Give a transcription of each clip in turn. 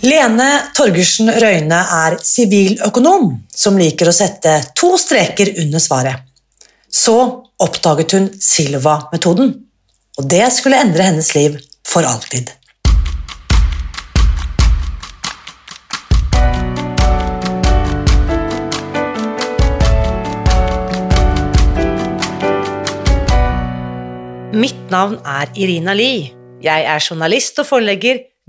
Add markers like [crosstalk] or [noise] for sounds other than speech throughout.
Lene Torgersen Røyne er siviløkonom som liker å sette to streker under svaret. Så oppdaget hun Silva-metoden, og det skulle endre hennes liv for alltid. Mitt navn er Irina Lie. Jeg er journalist og forlegger,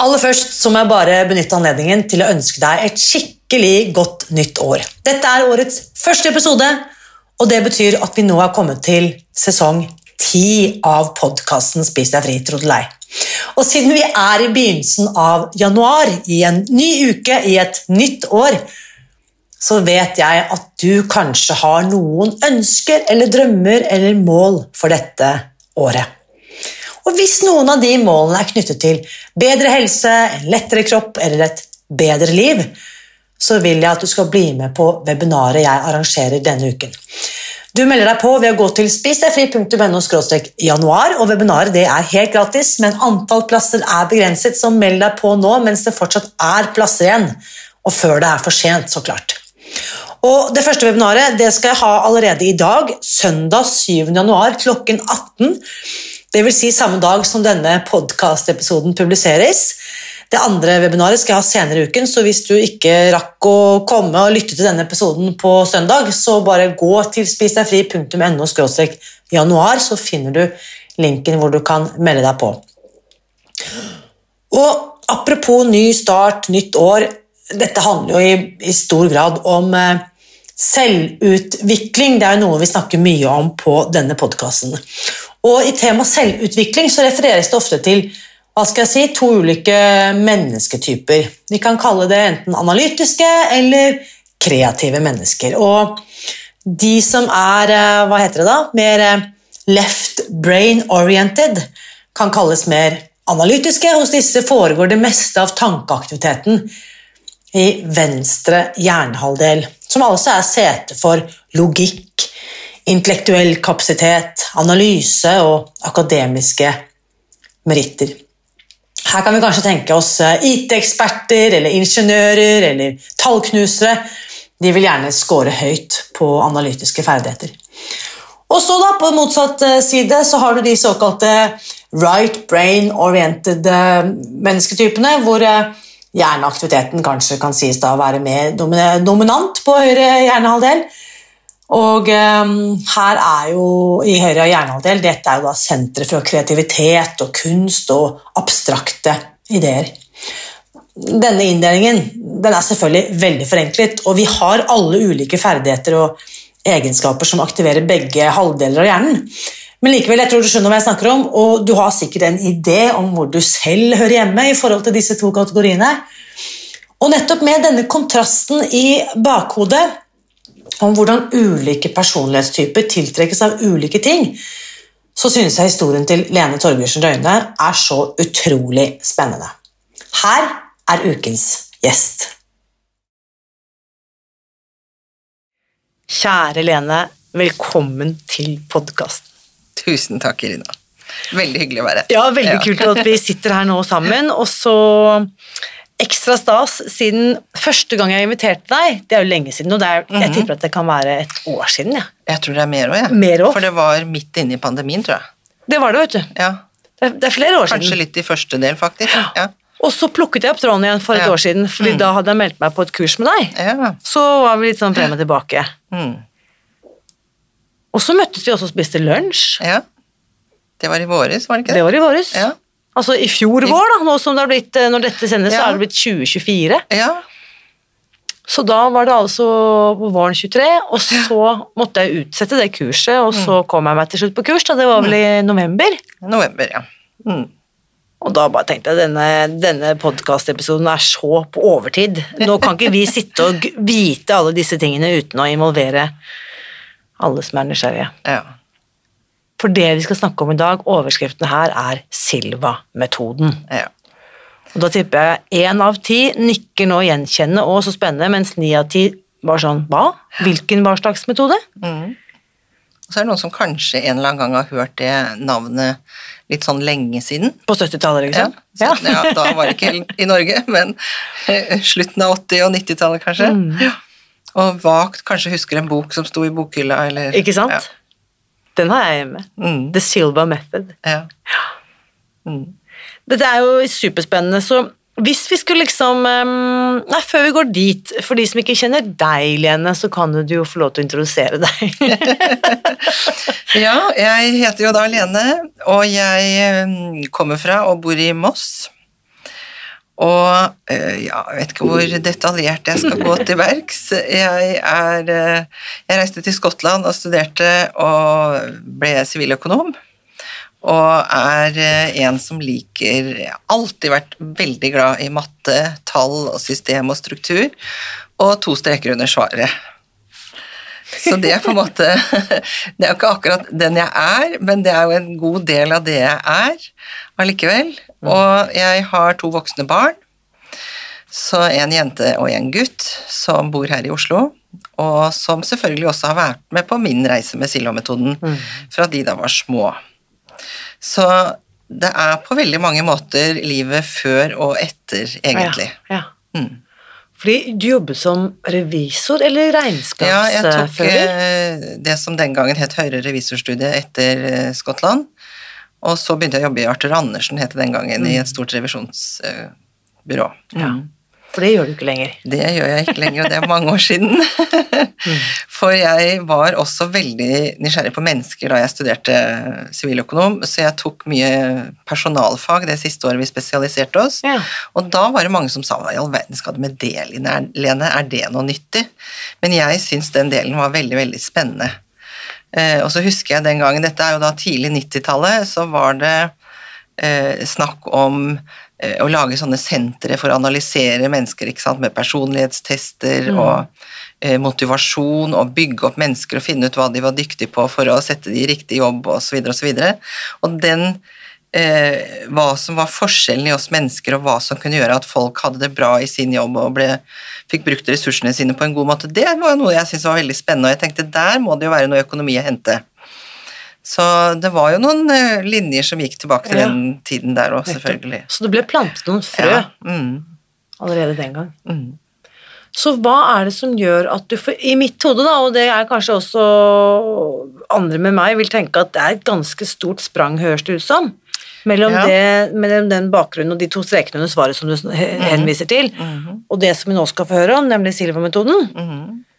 Aller først så må jeg bare benytte anledningen til å ønske deg et skikkelig godt nytt år. Dette er årets første episode, og det betyr at vi nå har kommet til sesong ti av podkasten Spis deg fri, trodelei. Og siden vi er i begynnelsen av januar, i en ny uke, i et nytt år, så vet jeg at du kanskje har noen ønsker eller drømmer eller mål for dette året. Og hvis noen av de målene er knyttet til bedre helse, en lettere kropp eller et bedre liv, så vil jeg at du skal bli med på webinaret jeg arrangerer denne uken. Du melder deg på ved å gå til spisdegfri.no januar, og webinaret er helt gratis, men antall plasser er begrenset, så meld deg på nå mens det fortsatt er plasser igjen, og før det er for sent, så klart. Og Det første webinaret det skal jeg ha allerede i dag, søndag 7. januar klokken 18. Dvs. Si samme dag som denne podkast-episoden publiseres. Det andre webinaret skal jeg ha senere i uken, så hvis du ikke rakk å komme og lytte til denne episoden på søndag, så bare gå til spisdegfri.no januar, så finner du linken hvor du kan melde deg på. Og apropos ny start, nytt år, dette handler jo i, i stor grad om eh, selvutvikling. Det er jo noe vi snakker mye om på denne podkasten. Og I tema selvutvikling så refereres det ofte til hva skal jeg si, to ulike mennesketyper. Vi kan kalle det enten analytiske eller kreative mennesker. Og de som er eh, hva heter det da, mer eh, left brain oriented, kan kalles mer analytiske. Hos disse foregår det meste av tankeaktiviteten i venstre hjernehalvdel, som altså er sete for logikk, intellektuell kapasitet, analyse og akademiske meritter. Her kan vi kanskje tenke oss eh, IT-eksperter eller ingeniører eller tallknusere. De vil gjerne score høyt på analytiske ferdigheter. Og så da, På motsatt eh, side så har du de såkalte right brain oriented eh, mennesketypene, hvor hjerneaktiviteten kanskje kan sies da å være mer dominant på høyre hjernehalvdel. Og um, her er jo i høyre hjernehalvdel dette er jo da senteret for kreativitet og kunst og abstrakte ideer. Denne inndelingen den er selvfølgelig veldig forenklet, og vi har alle ulike ferdigheter og egenskaper som aktiverer begge halvdeler av hjernen. Men likevel, jeg tror du skjønner hva jeg snakker om, og du har sikkert en idé om hvor du selv hører hjemme i forhold til disse to kategoriene. Og nettopp med denne kontrasten i bakhodet om hvordan ulike personlighetstyper tiltrekkes av ulike ting, så synes jeg historien til Lene Torgersen Røyne er så utrolig spennende. Her er ukens gjest. Kjære Lene, velkommen til podkasten. Tusen takk, Irina. Veldig hyggelig å være her. Ja, veldig ja. kult at vi sitter her nå sammen. Og så ekstra stas siden første gang jeg inviterte deg, det er jo lenge siden, og er, jeg mhm. tipper at det kan være et år siden. Ja. Jeg tror det er mer òg, ja. Mer for det var midt inne i pandemien, tror jeg. Det var det, vet du. Ja. Det, er, det er flere år Kanskje siden. Kanskje litt i første del, faktisk. Ja. Og så plukket jeg opp tråden igjen for et år siden, fordi da hadde jeg meldt meg på et kurs med deg. Ja. Så var vi litt sånn frem og tilbake. Mm. Og så møttes vi også og spiste lunsj. ja. Det var i våres, var det ikke det? Det var i våres. Ja. Altså i fjor vår, da. Nå som det har blitt, eh, når dette sendes, så Ja. er det blitt 2024. Ja. Så da var det altså på våren 23, og så måtte jeg utsette det kurset, og Mm. så kom jeg meg til slutt på kurs, da det var vel i november. November, ja. Mm. Og da bare tenkte jeg denne, denne podkastepisoden er så på overtid. Nå kan ikke vi sitte og vite alle disse tingene uten å involvere alle som er nysgjerrige. ja. For det vi skal snakke om i dag, overskriften her, er Silva-metoden. ja. Og da tipper jeg én av ti nikker nå gjenkjennende, og så spennende, mens ni av ti var sånn hva? Hvilken hva slags metode? Mm. Og så er det noen som kanskje en eller annen gang har hørt det navnet litt sånn lenge siden. På 70-tallet, Ja, liksom? så, ja. Da var det ikke i Norge, men eh, slutten av 80- og 90-tallet kanskje. Mm. Ja. Og vagt kanskje husker en bok som sto i bokhylla, eller Ikke sant? Ja. Den har jeg hjemme. Mm. The Silva Method. ja. Mm. Dette er jo superspennende, så hvis vi skulle liksom Nei, før vi går dit, for de som ikke kjenner deg, Lene, så kan du jo få lov til å introdusere deg. [laughs] Ja, jeg heter jo da Lene, og jeg kommer fra og bor i Moss. Og eh, ja, jeg vet ikke hvor detaljert jeg skal gå til verks. Jeg, er, eh, jeg reiste til Skottland og studerte og ble siviløkonom. Og er eh, en som liker Jeg har alltid vært veldig glad i matte, tall og system og struktur, og to streker under svaret. Så det er på en måte [laughs] Det er jo ikke akkurat den jeg er, men det er jo en god del av det jeg er allikevel. Og jeg har to voksne barn, så en jente og en gutt som bor her i Oslo, og som selvfølgelig også har vært med på min reise med Silva-metoden fra de da var små. Så det er på veldig mange måter livet før og etter, egentlig. Ja, ja. Mm. Fordi du jobber som revisor eller regnskapsfører? Ja, jeg tok eh, det som den gangen het høyere revisorstudie etter eh, Skottland. Og så begynte jeg å jobbe i Arthur Andersen, het det den gangen, i et stort revisjonsbyrå. Ja. For det gjør du ikke lenger. Det gjør jeg ikke lenger, og det er mange år siden. [laughs] For jeg var også veldig nysgjerrig på mennesker da jeg studerte siviløkonom, så jeg tok mye personalfag det siste året vi spesialiserte oss. Ja. Og da var det mange som sa hva i all verden skal du med det, Lene, er det noe nyttig? Men jeg syns den delen var veldig, veldig spennende. Eh, og så husker jeg den gangen, dette er jo da tidlig 90-tallet, så var det eh, snakk om eh, å lage sånne sentre for å analysere mennesker ikke sant? med personlighetstester og eh, motivasjon, og bygge opp mennesker og finne ut hva de var dyktige på for å sette de i riktig jobb osv. Og, så videre, og, så og den eh, hva som var forskjellen i oss mennesker, og hva som kunne gjøre at folk hadde det bra i sin jobb og ble, fikk brukt ressursene sine på en god måte, det var noe jeg syntes var veldig spennende, og jeg tenkte der må det jo være noe økonomi å hente. Så det var jo noen eh, linjer som gikk tilbake til Ja. den tiden der òg, selvfølgelig. Så det ble plantet noen frø Ja. Mm, allerede den gang. mm. Så hva er det som gjør at du får I mitt hode, da, og det er kanskje også andre med meg, vil tenke at det er et ganske stort sprang, høres det ut som, mellom, Ja. det, mellom den bakgrunnen og de to strekene under svaret som du henviser til, og det som vi nå skal få høre om, nemlig Silva-metoden. Mm Eh,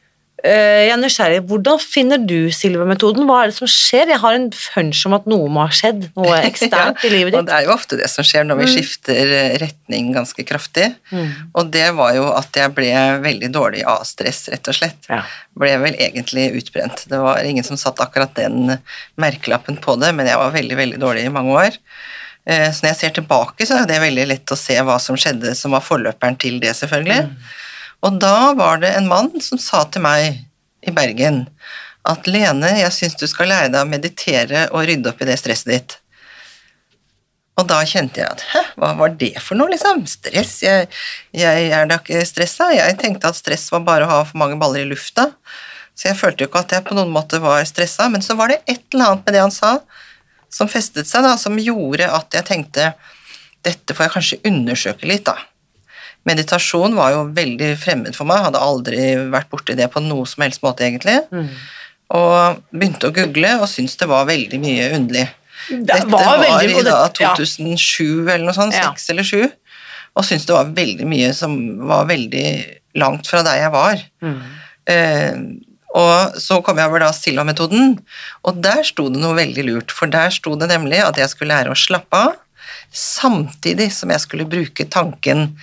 Jeg er nysgjerrig. Hvordan finner du Silva-metoden? Hva er det som skjer? Jeg har en hunch om at noe må ha skjedd, noe [laughs] eksternt i livet ditt. det er jo ofte det som skjer når vi skifter eh, retning ganske kraftig. Mm. Og det var jo at jeg ble veldig dårlig av stress, rett og slett. Ja. Ble vel egentlig utbrent. Det var ingen som satte akkurat den merkelappen på det, men jeg var veldig, veldig dårlig i mange år. Eh, Så når jeg ser tilbake, så er det veldig lett å se hva som skjedde, som var forløperen til det, selvfølgelig. Og da var det en mann som sa til meg i Bergen at Lene, jeg syns du skal lære deg å meditere og rydde opp i det stresset ditt. Og da kjente jeg at hæ, hva var det for noe, liksom? Stress? Jeg, jeg er da ikke stressa. Jeg tenkte at stress var bare å ha for mange baller i lufta. Så jeg følte jo ikke at jeg på noen måte var stressa, men så var det et eller annet med det han sa som festet seg, da, som gjorde at jeg tenkte dette får jeg kanskje undersøke litt, da. Meditasjon var jo veldig fremmed for meg, hadde aldri vært borti det på noe som helst måte, egentlig. Og begynte å google og syntes det var veldig mye underlig. Det Dette var var, i da 2007 ja. 2007 eller noe sånt, Ja. eller sju. og syntes det var veldig mye som var veldig langt fra der jeg var. Eh, og så kom jeg over da Stilla-metoden, og der sto det noe veldig lurt. For der sto det nemlig at jeg skulle lære å slappe av, samtidig som jeg skulle bruke tanken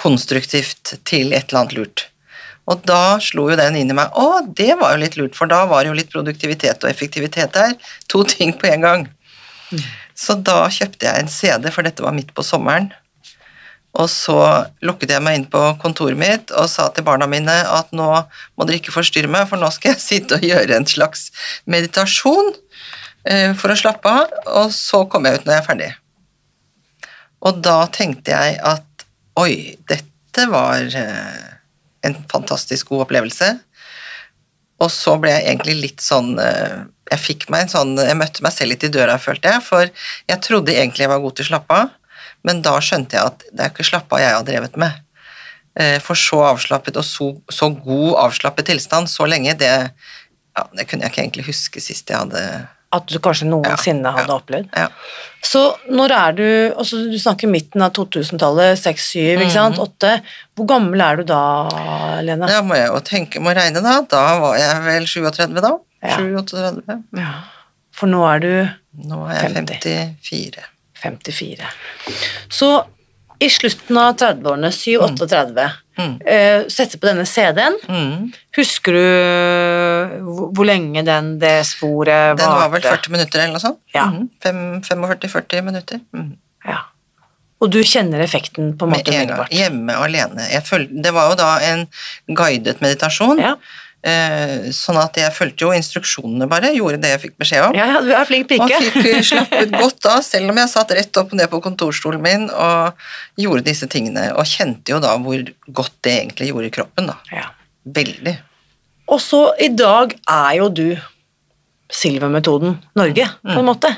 konstruktivt til et eller annet lurt. Og da slo jo den inn i meg Å, det var jo litt lurt, for da var det jo litt produktivitet og effektivitet der. To ting på en gang. Så da kjøpte jeg en CD, for dette var midt på sommeren. Og så lukket jeg meg inn på kontoret mitt og sa til barna mine at nå må dere ikke forstyrre meg, for nå skal jeg sitte og gjøre en slags meditasjon eh, for å slappe av, og så kommer jeg ut når jeg er ferdig. Og da tenkte jeg at oi, dette var eh, en fantastisk god opplevelse. Og så ble jeg egentlig litt sånn eh, Jeg fikk meg en sånn Jeg møtte meg selv litt i døra, følte jeg, for jeg trodde egentlig jeg var god til å slappe av, men da skjønte jeg at det er ikke slappe av jeg har drevet med. Eh, For så avslappet og så, så god avslappet tilstand så lenge, det, ja, det kunne jeg ikke egentlig huske sist jeg hadde At du kanskje noensinne Ja, ja. hadde opplevd. ja. Så når er du altså Du snakker midten av 2000-tallet, 6-7, ikke sant? 8. Hvor gammel er du da, Lene? Da må jeg jo tenke, må regne da. Da var jeg vel 37 da. Ja. 37. Ja. For nå er du Nå er jeg 50. 54. 54. Så i slutten av 30-årene, 7-38, Mm. eh, sette på denne CD-en. Mm. Husker du hvor, hvor lenge den, det sporet Den var vel 40 minutter eller noe sånt? Ja. Mm. 45-40 minutter. Mhm. Ja. Og du kjenner effekten på en måte umiddelbart? Hjemme alene. Jeg føl- det var jo da en guidet meditasjon, Ja. Eh, sånn at jeg fulgte jo instruksjonene bare, gjorde det jeg fikk beskjed om. ja, ja, du er flink Og pike. fikk slappet [laughs] godt av, selv om jeg satt rett opp og ned på kontorstolen min og gjorde disse tingene, og kjente jo da hvor godt det egentlig gjorde i kroppen. da. Ja. Veldig. Og så i dag er jo du silvermetoden Norge, på Mm. en måte.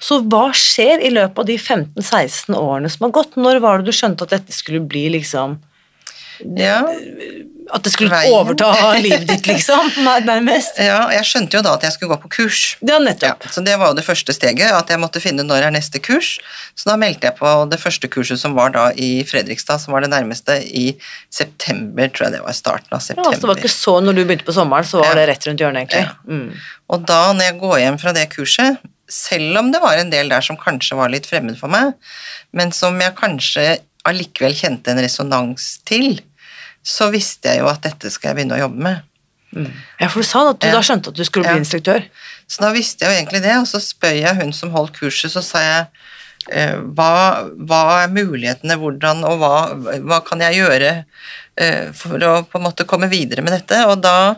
Så hva skjer i løpet av de 15-16 årene som har gått? Når var det du skjønte at dette skulle bli liksom Ja, At det skulle Veien. overta livet ditt, liksom? [laughs] Nærmest. ja, jeg skjønte jo da at jeg skulle gå på kurs. Ja, Ja, nettopp. så det var jo det første steget, at jeg måtte finne når er neste kurs. Så da meldte jeg på det første kurset som var da i Fredrikstad, som var det nærmeste i september, tror jeg det var starten av september. Ja, så det var ikke så Når du begynte på sommeren, så var Ja. det rett rundt hjørnet, egentlig. Ja. Mm. Og da når jeg går hjem fra det kurset, selv om det var en del der som kanskje var litt fremmed for meg, men som jeg kanskje allikevel kjente en resonans til, så visste jeg jo at dette skal jeg begynne å jobbe med. Ja, for du sa at du da skjønte at du skulle bli Ja. instruktør. Så da visste jeg jo egentlig det, og så spør jeg hun som holdt kurset, så sa jeg eh, hva, hva er mulighetene, hvordan, og hva, hva kan jeg gjøre eh, for å på en måte komme videre med dette? Og da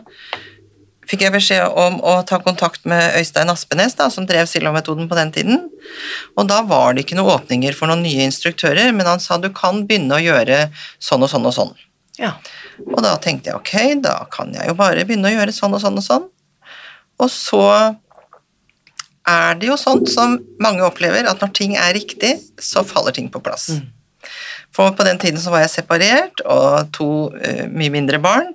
fikk jeg beskjed om å ta kontakt med Øystein Aspenes, da, som drev Silva-metoden på den tiden. Og da var det ikke noen åpninger for noen nye instruktører, men han sa du kan begynne å gjøre sånn og sånn og sånn. Ja. Og da tenkte jeg ok, da kan jeg jo bare begynne å gjøre sånn og sånn og sånn. Og så er det jo sånn som mange opplever, at når ting er riktig, så faller ting på plass. For på den tiden så var jeg separert og to uh, mye mindre barn.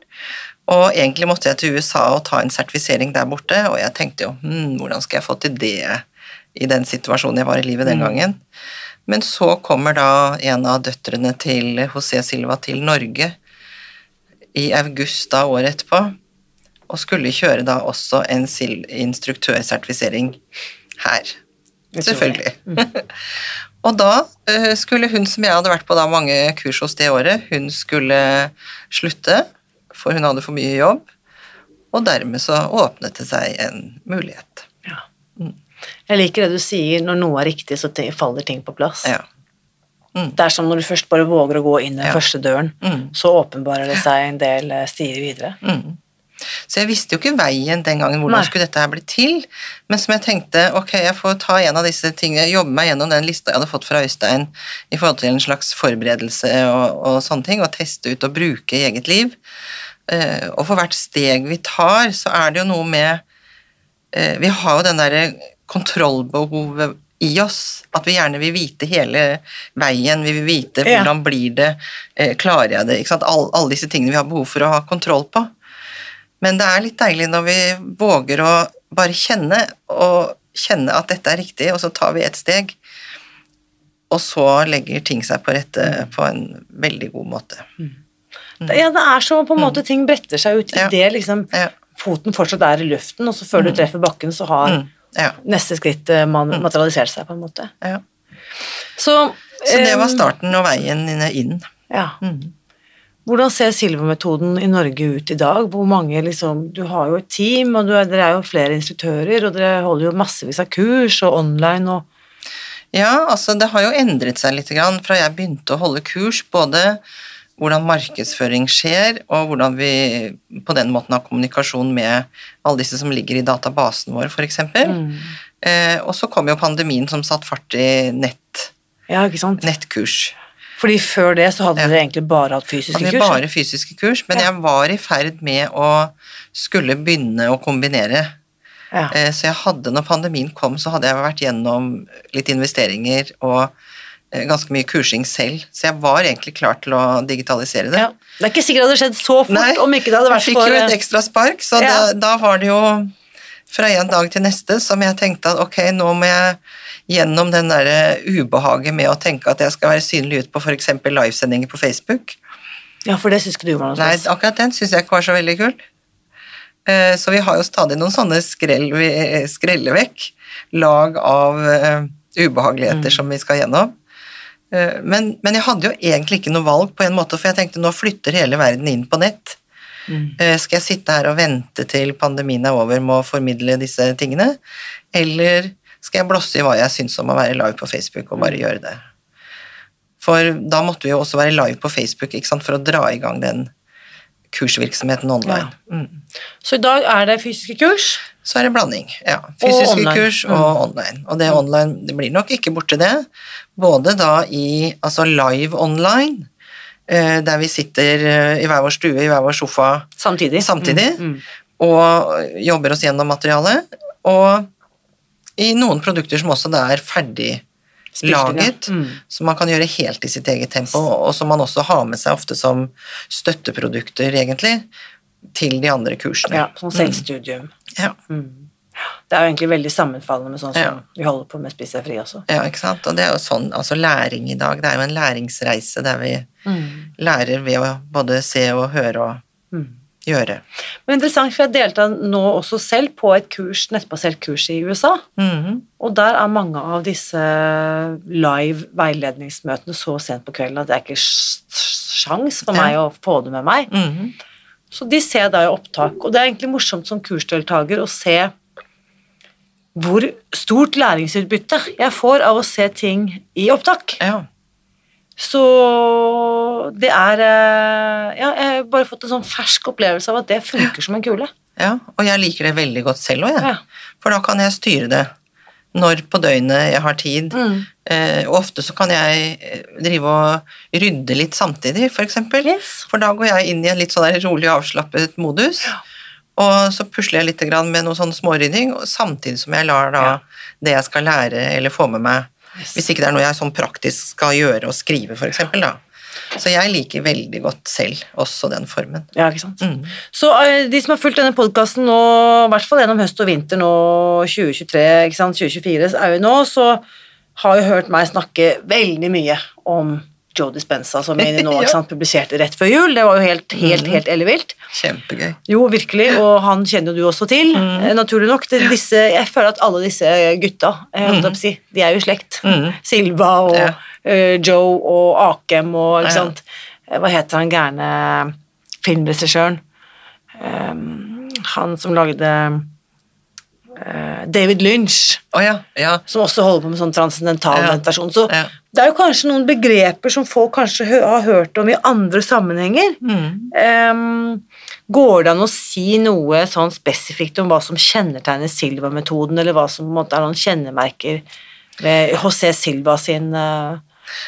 Og egentlig måtte jeg til USA og ta en sertifisering der borte, og jeg tenkte jo hm, hvordan skal jeg få til det i den situasjonen jeg var i livet den gangen. Men så kommer da en av døtrene til José Silva til Norge i august da året etterpå, og skulle kjøre da også en instruktørsertifisering her. Selvfølgelig. [laughs] og da eh, skulle hun som jeg hadde vært på da mange kurs hos det året, hun skulle slutte, for hun hadde for mye jobb, og dermed så åpnet det seg en mulighet. ja. Jeg liker det du sier, når noe er riktig, så faller ting på plass. Ja. Det er som når du først bare våger å gå inn den Ja. første døren, Mm. så åpenbarer det seg en del eh, stier videre. Mm. Så jeg visste jo ikke veien den gangen, hvordan Nei. skulle dette her bli til. Men som jeg tenkte, ok, jeg får ta en av disse tingene, jobbe meg gjennom den lista jeg hadde fått fra Øystein i forhold til en slags forberedelse og, og sånne ting, og teste ut og bruke i eget liv. Uh, og for hvert steg vi tar, så er det jo noe med uh, Vi har jo den derre kontrollbehovet i oss, at vi gjerne vil vite hele veien, vi vil vite hvordan blir det, eh, klarer jeg det, ikke sant, All, alle disse tingene vi har behov for å ha kontroll på. Men det er litt deilig når vi våger å bare kjenne, og kjenne at dette er riktig, og så tar vi et steg. og så legger ting seg på rette på en veldig god måte. Ja, det er så på en måte ting bretter seg ut i Mm. Ja. det liksom Ja. foten fortsatt er i luften, og så før du treffer bakken, så har Mm. Ja. neste skritt eh, man, materialiserte seg, på en måte. Ja. Så, Så det var eh, starten og veien inn. Ja. Mm. Hvordan ser Silva-metoden i Norge ut i dag? Hvor mange liksom, Du har jo et team, og du er, dere er jo flere instruktører, og dere holder jo massevis av kurs og online og Ja, altså det har jo endret seg litt grann fra jeg begynte å holde kurs, både hvordan markedsføring skjer, og hvordan vi på den måten har kommunikasjon med alle disse som ligger i databasen vår, f.eks. Mm. Eh, og så kom jo pandemien som satte fart i nett, Ja, nettkurs. Fordi før det så hadde Ja. dere egentlig bare hatt fysiske Hadde kurs. bare fysiske kurs, men Ja. jeg var i ferd med å skulle begynne å kombinere. Ja. Eh, Så jeg hadde, når pandemien kom, så hadde jeg vært gjennom litt investeringer og ganske mye kursing selv, så jeg var egentlig klar til å digitalisere det. Ja. Det er ikke sikkert det hadde skjedd så fort Nei, om ikke det hadde vært jeg fikk for jo et eh, ekstra spark, så Ja. da, da var det jo fra en dag til neste som jeg tenkte at ok, nå må jeg gjennom den der ubehaget med å tenke at jeg skal være synlig ut på f.eks. livesendinger på Facebook. Ja, for det syns ikke du var noe Nei, akkurat den syns jeg ikke var så veldig kul. Eh, Så vi har jo stadig noen sånne skrell skrellevekk, lag av eh, ubehageligheter som vi skal gjennom. Eh, Men, men jeg hadde jo egentlig ikke noe valg, på en måte, for jeg tenkte nå flytter hele verden inn på nett. Mm. Eh, Skal jeg sitte her og vente til pandemien er over med å formidle disse tingene, eller skal jeg blåse i hva jeg syns om å være live på Facebook og bare gjøre det? For da måtte vi jo også være live på Facebook ikke sant, for å dra i gang den kursvirksomheten online. Mm. Så i dag er det fysiske kurs. Så er det blanding. ja. Fysiske og kurs og online. Og det online det blir nok ikke borte, det. Både da i altså live online, eh, der vi sitter eh, i hver vår stue, i hver vår sofa Samtidig. samtidig, Mm, mm. og jobber oss gjennom materialet. Og i noen produkter som også da er ferdig laget, Mm. som man kan gjøre helt i sitt eget tempo, og som man også har med seg ofte som støtteprodukter, egentlig, til de andre kursene. Ja, som selvstudium. Ja. Det er jo egentlig veldig sammenfallende med sånn som Ja. vi holder på med Spis deg fri også. Ja, ikke sant? Og det er jo sånn, altså læring i dag, det er jo en læringsreise der vi lærer ved å både se og høre og Mm. gjøre. Men interessant, for jeg deltar nå også selv på et kurs, nettbasert kurs i USA. Mm. Og der er mange av disse live veiledningsmøtene så sent på kvelden at det er ikke sj- sjans for Ja. meg å få det med meg. Så de ser da i opptak, og det er egentlig morsomt som kursdeltaker å se hvor stort læringsutbytte jeg får av å se ting i opptak. Ja. Så det er eh, Ja, jeg har bare fått en sånn fersk opplevelse av at det funker som en kule. ja, og jeg liker det veldig godt selv òg, jeg. Ja. For da kan jeg styre det. Når på døgnet jeg har tid. Mm. Eh, og ofte så kan jeg eh, drive og rydde litt samtidig, for eksempel. Yes. For da går jeg inn i en litt sånn rolig avslappet modus. Og så pusler jeg litt med noe sånn smårydding, samtidig som jeg lar da Ja. det jeg skal lære eller få med meg Yes. Hvis ikke det er noe jeg sånn praktisk skal gjøre og skrive, eksempel, da. Så jeg liker veldig godt selv også den formen. Ja, ikke sant? Mm. Så eh, de som har fulgt denne podkasten nå, i hvert fall gjennom høst og vinter nå, 2023, ikke sant, 2024 er vi nå, så har jo hørt meg snakke veldig mye om Joe Dispenza, som nå [laughs] Ja. ikke sant, publiserte rett før jul. Det var jo helt, helt, mm. helt ellevilt. Kjempegøy. Jo, virkelig, og han kjenner jo du også til, mm. naturlig nok. Det, disse, jeg føler at alle disse gutta, å si, de er jo i slekt. Mhm. Silva og Ja. uh, Joe og Akem og ikke Ja. sant. Eh, Hva heter han gærne filmregissøren? Um, han som lagde David Lynch, oh, ja. Ja. som også holder på med sånn transcendental Ja. meditasjon. Så Ja. Det er jo kanskje noen begreper som folk kanskje har hørt om i andre sammenhenger. Mm. Um, går det an å si noe sånn spesifikt om hva som kjennetegner Silva-metoden, eller hva som måte er noen kjennemerker ved José Silva sin uh,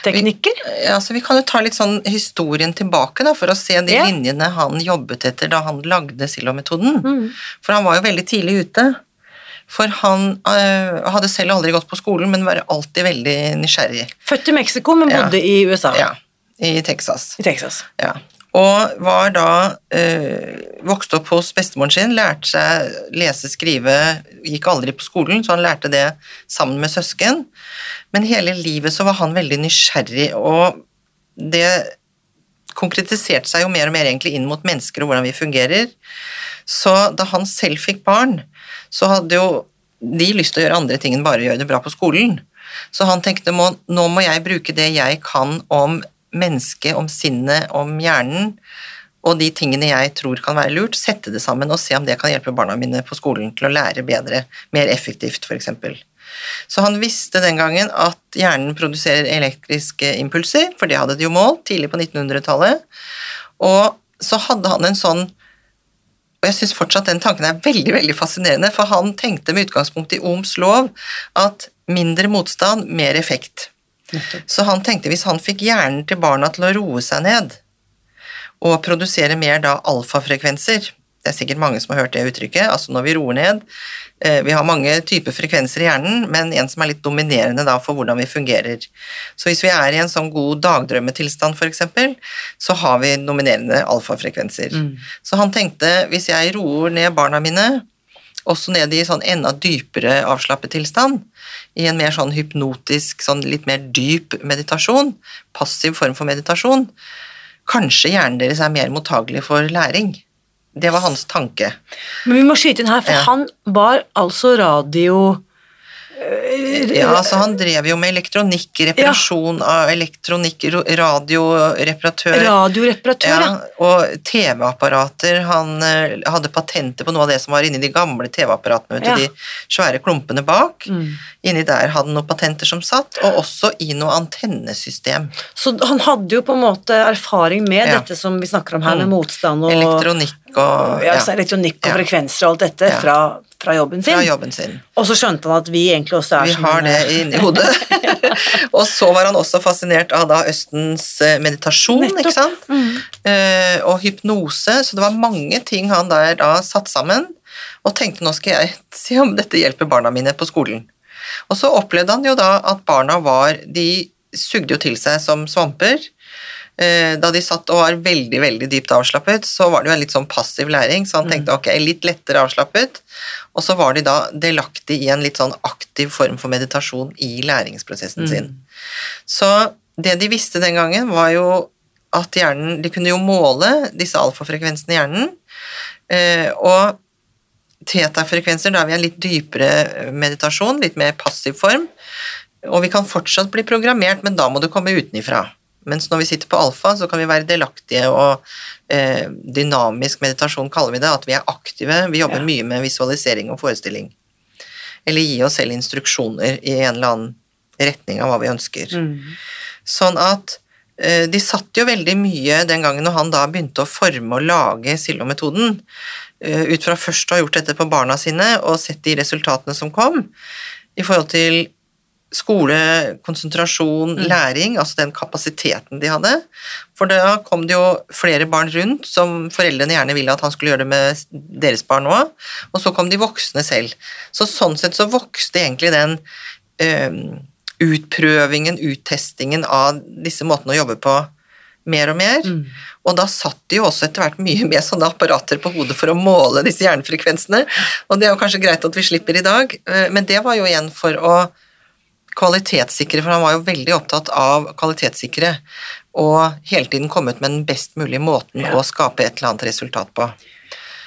teknikker? Vi, altså, Vi kan jo ta litt sånn historien tilbake da, for å se de Ja. linjene han jobbet etter da han lagde Silva-metoden. Mm. For han var jo veldig tidlig ute. For han øh, hadde selv aldri gått på skolen, men var alltid veldig nysgjerrig. Født i Mexico, men Ja. bodde i USA. Ja, I Texas. I Texas. Ja. Og var da øh, vokste opp hos bestemoren sin, lærte seg lese, skrive, gikk aldri på skolen, så han lærte det sammen med søsken. Men hele livet så var han veldig nysgjerrig, og det konkretiserte seg jo mer og mer egentlig inn mot mennesker og hvordan vi fungerer. Så da han selv fikk barn, så hadde jo de lyst til å gjøre andre ting enn bare å gjøre det bra på skolen. Så han tenkte nå må jeg bruke det jeg kan om mennesket, om sinnet, om hjernen, og de tingene jeg tror kan være lurt, sette det sammen og se om det kan hjelpe barna mine på skolen til å lære bedre, mer effektivt f.eks. Så han visste den gangen at hjernen produserer elektriske impulser, for det hadde de jo målt tidlig på 1900-tallet. Og så hadde han en sånn og jeg syns fortsatt den tanken er veldig veldig fascinerende, for han tenkte med utgangspunkt i Ohms lov at mindre motstand, mer effekt. Så han tenkte hvis han fikk hjernen til barna til å roe seg ned og produsere mer da alfafrekvenser Det er sikkert mange som har hørt det uttrykket. altså Når vi roer ned eh, Vi har mange typer frekvenser i hjernen, men en som er litt dominerende da for hvordan vi fungerer. Så hvis vi er i en sånn god dagdrømmetilstand f.eks., så har vi dominerende alfafrekvenser. Mm. Så han tenkte hvis jeg roer ned barna mine også ned i sånn enda dypere avslappet tilstand, i en mer sånn hypnotisk, sånn litt mer dyp meditasjon, passiv form for meditasjon, kanskje hjernen deres er mer mottagelig for læring. Det var hans tanke. Men vi må skyte inn her, for ja. han var altså radio ja, altså han drev jo med elektronikk, reparasjon ja. av elektronikk, radioreparatør. Radioreparatør, ja. Og TV-apparater. Han uh, hadde patenter på noe av det som var inni de gamle TV-apparatene, ja. de svære klumpene bak. Mm. Inni der hadde han noen patenter som satt, og også i noe antennesystem. Så han hadde jo på en måte erfaring med dette som vi snakker om her, med mm. motstand og Elektronikk og Ja, altså elektronikk og frekvenser og alt dette fra fra jobben sin. Fra jobben sin. Og så skjønte han at vi egentlig også er vi som Vi har det inni [laughs] hodet. og så var han også fascinert av da Østens eh, meditasjon, Nettopp. ikke sant? Mm. Uh, og hypnose, så det var mange ting han der da satt sammen og tenkte nå skal jeg [laughs] se om dette hjelper barna mine på skolen. Og så opplevde han jo da at barna var De sugde jo til seg som svamper. Eh, da de satt og var veldig veldig dypt avslappet, så var det jo en litt sånn passiv læring, så han mm. tenkte ok, litt lettere avslappet, og så var de da delaktig i en litt sånn aktiv form for meditasjon i læringsprosessen mm. sin. Så det de visste den gangen, var jo at hjernen De kunne jo måle disse alfafrekvensene i hjernen, eh, og teta-frekvenser, da vi en litt dypere meditasjon, litt mer passiv form, og vi kan fortsatt bli programmert, men da må du komme utenifra. Mens når vi sitter på alfa, så kan vi være delaktige og eh, dynamisk meditasjon kaller vi det, at vi er aktive. Vi jobber ja. mye med visualisering og forestilling. Eller gi oss selv instruksjoner i en eller annen retning av hva vi ønsker. Mm. Sånn at eh, de satt jo veldig mye den gangen når han da begynte å forme og lage Sillo-metoden, eh, ut fra først å ha gjort dette på barna sine og sett de resultatene som kom, i forhold til skole, konsentrasjon, mm. læring, altså den kapasiteten de hadde. For da kom det jo flere barn rundt som foreldrene gjerne ville at han skulle gjøre det med deres barn òg, og så kom de voksne selv. Så sånn sett så vokste egentlig den øh, utprøvingen, uttestingen av disse måtene å jobbe på mer og mer. Mm. Og da satt de jo også etter hvert mye med sånne apparater på hodet for å måle disse hjernefrekvensene, og det er jo kanskje greit at vi slipper i dag, eh, men det var jo igjen for å kvalitetssikre, for han var jo veldig opptatt av kvalitetssikre og hele tiden komme ut med den best mulige måten ja. å skape et eller annet resultat på.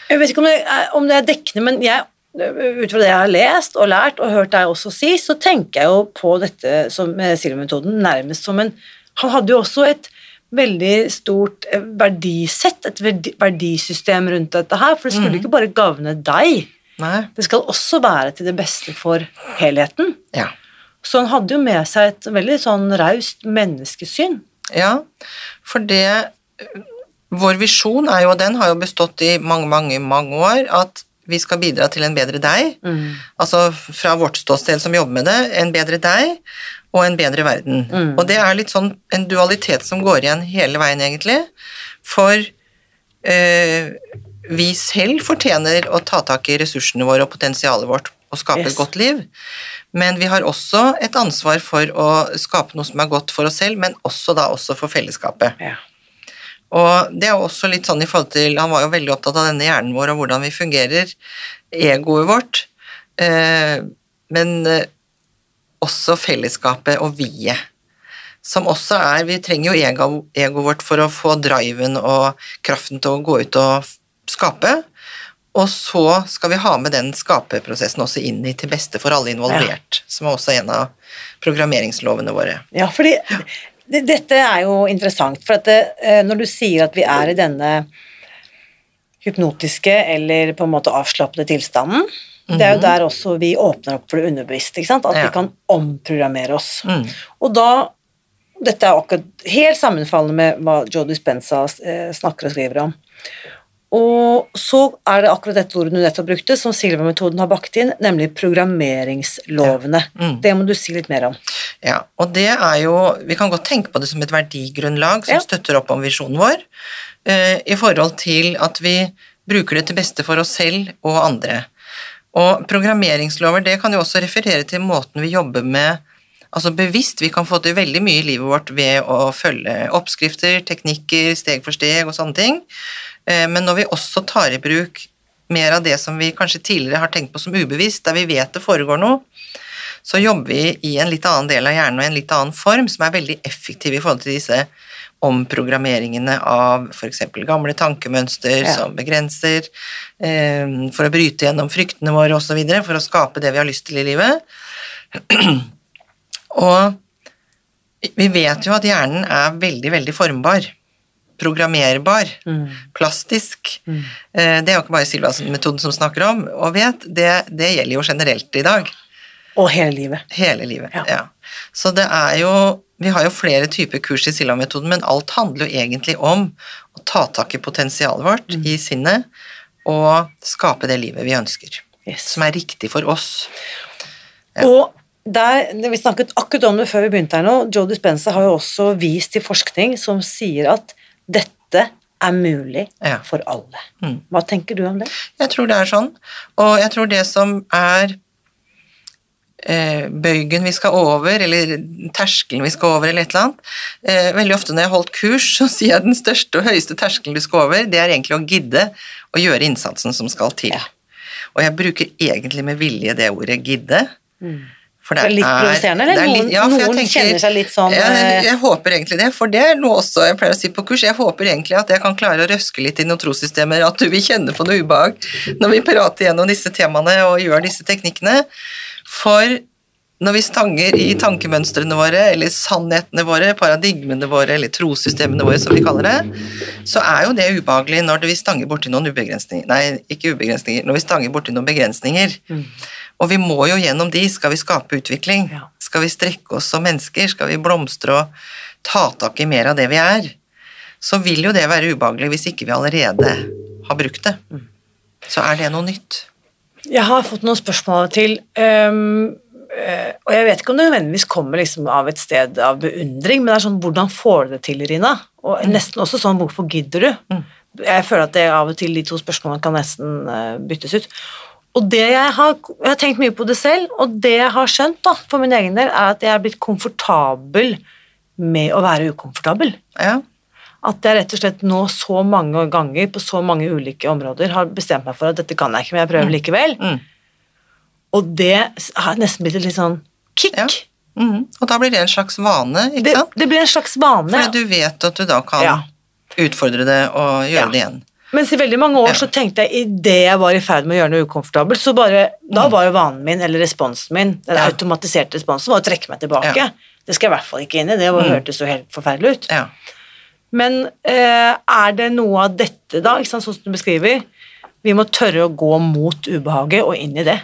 Jeg vet ikke om det er, om det er dekkende, men jeg, ut fra det jeg har lest og lært og hørt deg også si, så tenker jeg jo på dette som, med Silver-metoden nærmest som en Han hadde jo også et veldig stort eh, verdisett, et verdisystem rundt dette her, for det skulle mm. ikke bare gagne deg. Nei. Det skal også være til det beste for helheten. Ja. Så han hadde jo med seg et veldig sånn raust menneskesyn. Ja, for det Vår visjon er jo, og den har jo bestått i mange, mange, mange år, at vi skal bidra til en bedre deg. Mm. Altså fra vårt ståsted som jobber med det, en bedre deg og en bedre verden. Mm. Og det er litt sånn en dualitet som går igjen hele veien, egentlig. For eh, vi selv fortjener å ta tak i ressursene våre og potensialet vårt og skape yes. et godt liv. Men vi har også et ansvar for å skape noe som er godt for oss selv, men også da også for fellesskapet. Ja. Og det er også litt sånn i forhold til Han var jo veldig opptatt av denne hjernen vår og hvordan vi fungerer, egoet vårt, eh, men eh, også fellesskapet og vi-et. Som også er Vi trenger jo ego, egoet vårt for å få driven og kraften til å gå ut og skape. Og så skal vi ha med den skaperprosessen også inn i til beste for alle involvert, som er også en av programmeringslovene våre. Ja, fordi det, dette er jo interessant, for at det, eh, når du sier at vi er i denne hypnotiske eller på en måte avslappede tilstanden, det er jo der også vi åpner opp for det underbevisste, at Ja. vi kan omprogrammere oss. Mm. Og da, dette er akkurat helt sammenfallende med hva Joe Dispenza eh, snakker og skriver om. Og så er det akkurat dette ordet du nettopp brukte, som Silva-metoden har bakt inn, nemlig programmeringslovene. Mm. Det må du si litt mer om. Ja, og det er jo Vi kan godt tenke på det som et verdigrunnlag som Ja. støtter opp om visjonen vår, eh, i forhold til at vi bruker det til beste for oss selv og andre. Og programmeringslover det kan jo også referere til måten vi jobber med Altså bevisst, vi kan få til veldig mye i livet vårt ved å følge oppskrifter, teknikker, steg for steg og sånne ting. Eh, Men når vi også tar i bruk mer av det som vi kanskje tidligere har tenkt på som ubevisst, der vi vet det foregår noe, så jobber vi i en litt annen del av hjernen og i en litt annen form, som er veldig effektiv i forhold til disse omprogrammeringene av f.eks. gamle tankemønster Ja. som begrenser, eh, for å bryte gjennom fryktene våre osv., for å skape det vi har lyst til i livet. [clears throat] Og vi vet jo at hjernen er veldig, veldig formbar. Programmerbar. Plastisk. Mm. Det er jo ikke bare Silva-metoden som snakker om, og vet, det, det gjelder jo generelt i dag. Og hele livet. Hele livet. Ja. Ja. Så det er jo Vi har jo flere typer kurs i Silla-metoden, men alt handler jo egentlig om å ta tak i potensialet vårt i sinnet og skape det livet vi ønsker. Yes. Som er riktig for oss. Ja. Og der, Vi snakket akkurat om det før vi begynte her nå. Joe Dispenza har jo også vist til forskning som sier at dette er mulig Ja. for alle. Mm. Hva tenker du om det? Jeg tror det er sånn. Og jeg tror det som er bøygen vi skal over, eller terskelen vi skal over, eller et eller annet eh, Veldig ofte når jeg har holdt kurs, så sier jeg den største og høyeste terskelen du skal over, det er egentlig å gidde å gjøre innsatsen som skal til. Ja. Og jeg bruker egentlig med vilje det ordet 'gidde'. For Det er litt provoserende, eller? Litt, ja, Noen- noen kjenner seg litt sånn, jeg, eh, jeg håper egentlig det, for det er noe også jeg pleier å si på kurs. Jeg håper egentlig at jeg kan klare å røske litt i noen trossystemer, at du vil kjenne på noe ubehag når vi prater gjennom disse temaene og gjør disse teknikkene. For når vi stanger i tankemønstrene våre, eller sannhetene våre, paradigmene våre, eller trossystemene våre, som vi kaller det, så er jo det ubehagelig når vi stanger borti noen ubegrensninger Nei, ikke ubegrensninger, når vi stanger borti noen begrensninger. Og vi må jo gjennom de, skal vi skape utvikling. Ja. Skal vi strekke oss som mennesker, skal vi blomstre og ta tak i mer av det vi er, så vil jo det være ubehagelig hvis ikke vi allerede har brukt det. Så er det noe nytt. Jeg har fått noen spørsmål til, Um, og jeg vet ikke om det nødvendigvis kommer liksom av et sted av beundring, men det er sånn hvordan får du det til, Irina? Og nesten også sånn hvorfor gidder du? Jeg føler at det av og til de to spørsmålene kan nesten øh, byttes ut. Og det jeg har, jeg har tenkt mye på det selv, og det jeg har skjønt da, for min egen del, er at jeg er blitt komfortabel med å være ukomfortabel. Ja. At jeg rett og slett nå så mange ganger på så mange ulike områder har bestemt meg for at dette kan jeg ikke, men jeg prøver likevel. Mm. Og det har nesten blitt et litt sånn kick. Ja. Mm. Og da blir det en slags vane, ikke Det, sant? det blir en slags vane. Fordi du vet at du da kan Ja. utfordre det og gjøre Ja. det igjen. Mens i veldig mange år så tenkte jeg idet jeg var i ferd med å gjøre noe ukomfortabelt, så bare, da var jo vanen min, eller responsen min, den Mm. Automatiserte responsen, var å trekke meg tilbake. Det skal jeg i hvert fall ikke inn i, det var, Mm. hørtes jo helt forferdelig ut. Ja. Men eh, er det noe av dette, da, ikke sant, sånn som du beskriver? Vi må tørre å gå mot ubehaget og inn i det.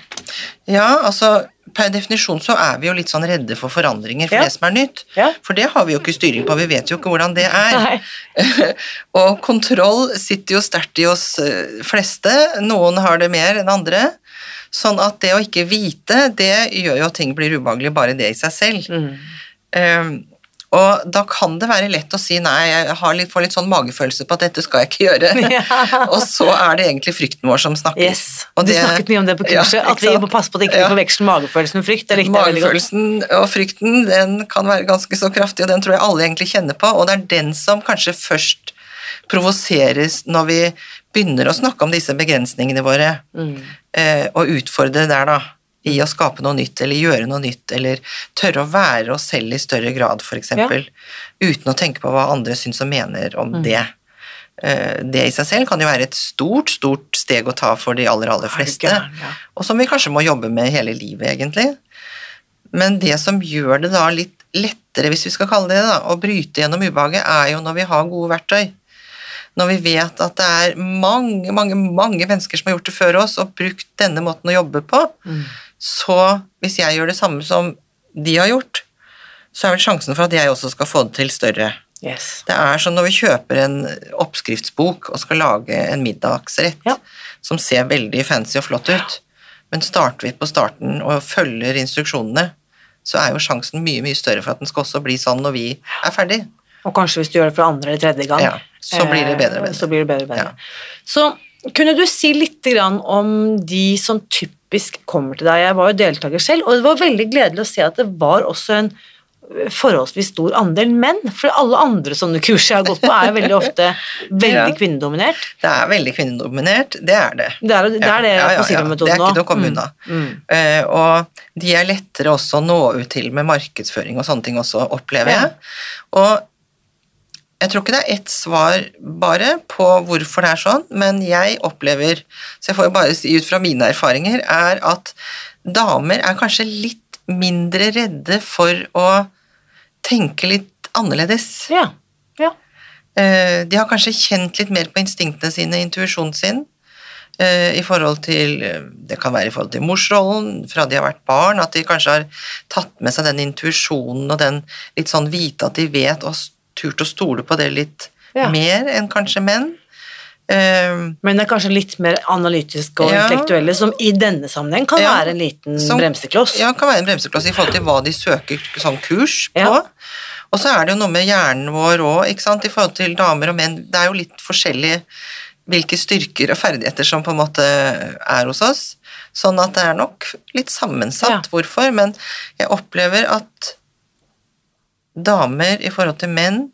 ja, altså per definisjon så er vi jo litt sånn redde for forandringer, for Ja. det som er nytt. Ja. For det har vi jo ikke styring på, vi vet jo ikke hvordan det er. [laughs] Og kontroll sitter jo sterkt i oss eh, fleste, noen har det mer enn andre. Sånn at det å ikke vite, det gjør jo at ting blir ubehagelig bare det i seg selv. Mm. Um, og da kan det være lett å si nei, jeg har litt, får litt sånn magefølelse på at dette skal jeg ikke gjøre. [laughs] Ja. [laughs] og så er det egentlig frykten vår som snakker. Yes. Og du snakket mye om det på kurset, ja, at vi må passe på at ikke Ja. forveksler magefølelsen med frykt. Det. Magefølelsen og frykten den kan være ganske så kraftig, og den tror jeg alle egentlig kjenner på. Og det er den som kanskje først provoseres når vi begynner å snakke om disse begrensningene våre, eh, og utfordre der, da, i å skape noe nytt, eller gjøre noe nytt, eller tørre å være oss selv i større grad, f.eks., uten å tenke på hva andre syns og mener om det. Eh, Det i seg selv kan jo være et stort, stort steg å ta for de aller, aller fleste, ja. og som vi kanskje må jobbe med hele livet, egentlig. Men det som gjør det da litt lettere, hvis vi skal kalle det da, å bryte gjennom ubehaget, er jo når vi har gode verktøy. Når vi vet at det er mange, mange, mange mennesker som har gjort det før oss, og brukt denne måten å jobbe på, så hvis jeg gjør det samme som de har gjort, så er vel sjansen for at jeg også skal få det til større. Yes. Det er som når vi kjøper en oppskriftsbok og skal lage en middagsrett Ja. som ser veldig fancy og flott ut, men starter vi på starten og følger instruksjonene, så er jo sjansen mye, mye større for at den skal også bli sånn når vi er ferdig. Og kanskje hvis du gjør det for andre eller tredje gang, Ja, så blir det bedre og bedre. eh, Så blir det bedre bedre. Ja. Så kunne du si litt grann om de som typisk kommer til deg? Jeg var jo deltaker selv, og det var veldig gledelig å se at det var også en eh, forholdsvis stor andel menn, for alle andre sånne kurs jeg har gått på er veldig ofte [laughs] veldig Ja. kvinnedominert. Det er veldig kvinnedominert, det er det. Det er det, er det Ja, ja, på Silva-metoden Det er ikke til å komme Mm. unna. Mm. Uh, og de er lettere også å nå ut til med markedsføring og sånne ting også, opplever jeg. Og jeg tror ikke det er ett svar bare på hvorfor det er sånn, men jeg opplever, så jeg får jo bare si ut fra mine erfaringer, er at damer er kanskje litt mindre redde for å tenke litt annerledes. Ja. ja. Eh, De har kanskje kjent litt mer på instinktene sine, intuisjonen sin, eh, i forhold til Det kan være i forhold til morsrollen, fra de har vært barn, at de kanskje har tatt med seg den intuisjonen og den litt sånn vite at de vet, og turt å stole på det litt Ja. mer enn kanskje menn. Um, Men det er kanskje litt mer analytiske og Ja. intellektuelle, som i denne sammenheng kan Ja. være en liten Som- bremsekloss. Ja, kan være en bremsekloss i forhold til hva de søker sånn kurs på. Ja. Og så er det jo noe med hjernen vår òg, ikke sant, i forhold til damer og menn. Det er jo litt forskjellig hvilke styrker og ferdigheter som på en måte er hos oss. Sånn at det er nok litt sammensatt hvorfor, men jeg opplever at damer i forhold til menn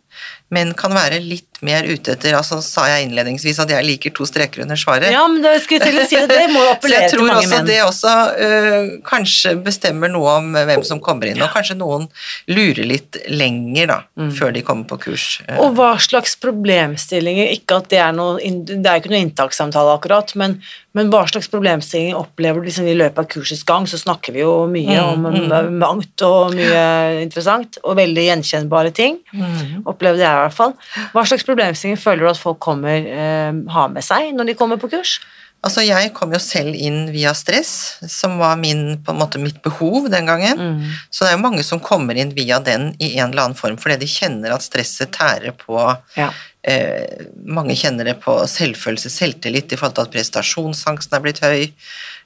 Menn kan være litt mer ute etter altså sa jeg innledningsvis at jeg liker to streker under svaret. Ja, men det skulle jeg til å si det, det må [laughs] jo Så jeg appellere til tror mange også menn. det også øh, kanskje bestemmer noe om hvem som kommer inn, og kanskje noen lurer litt lenger da, før de kommer på kurs. Mm. Og hva slags problemstillinger, ikke at det er noe, det er ikke noe inntakssamtale akkurat, men, men hva slags problemstillinger opplever du liksom i løpet av kursets gang, så snakker vi jo mye Mm, om mangt og mye interessant, og veldig gjenkjennbare ting, Mm. opplever jeg i hvert fall. Hva slags problemstillinger føler du at folk kommer, eh, har med seg når de kommer på kurs? Altså, jeg kom jo selv inn via stress, som var min, på en måte mitt behov den gangen. Mm. Så det er jo mange som kommer inn via den i en eller annen form, fordi de kjenner at stresset tærer på Ja. eh, Mange kjenner det på selvfølelse, selvtillit, i forhold til at prestasjonsangsten er blitt høy,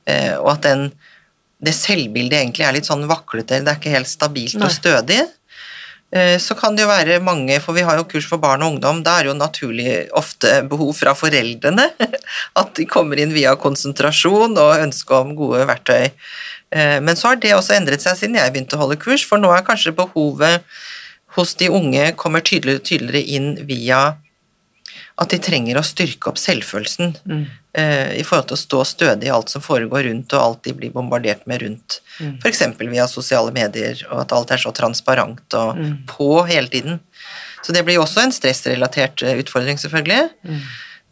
eh, og at den, det selvbildet egentlig er litt sånn vaklete, det er ikke helt stabilt Nei. og stødig. Eh, Så kan det jo være mange, for vi har jo kurs for barn og ungdom, da er det jo naturlig ofte behov fra foreldrene. [laughs] At de kommer inn via konsentrasjon og ønske om gode verktøy. Eh, Men så har det også endret seg siden jeg begynte å holde kurs, for nå er kanskje behovet hos de unge kommer tydeligere, inn via at de trenger å styrke opp selvfølelsen eh, i forhold til å stå stødig i alt som foregår rundt, og alt de blir bombardert med rundt. For F.eks. via sosiale medier, og at alt er så transparent og på hele tiden. Så det blir jo også en stressrelatert eh, utfordring, selvfølgelig.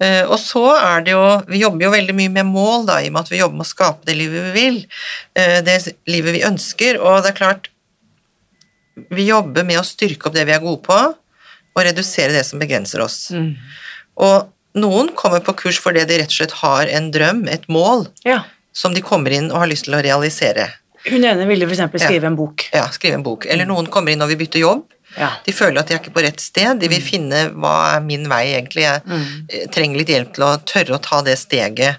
Eh, og så er det jo Vi jobber jo veldig mye med mål, da, i og med at vi jobber med å skape det livet vi vil. Uh, det livet vi ønsker, og det er klart Vi jobber med å styrke opp det vi er gode på, og redusere det som begrenser oss. Og noen kommer på kurs fordi de rett og slett har en drøm, et mål, Ja. som de kommer inn og har lyst til å realisere. Hun ene ville f.eks. skrive Ja. en bok. Ja, skrive en bok. Eller noen kommer inn og vil bytte jobb. Ja. De føler at de er ikke på rett sted. De vil finne hva er min vei, egentlig. Jeg mm. trenger litt hjelp til å tørre å ta det steget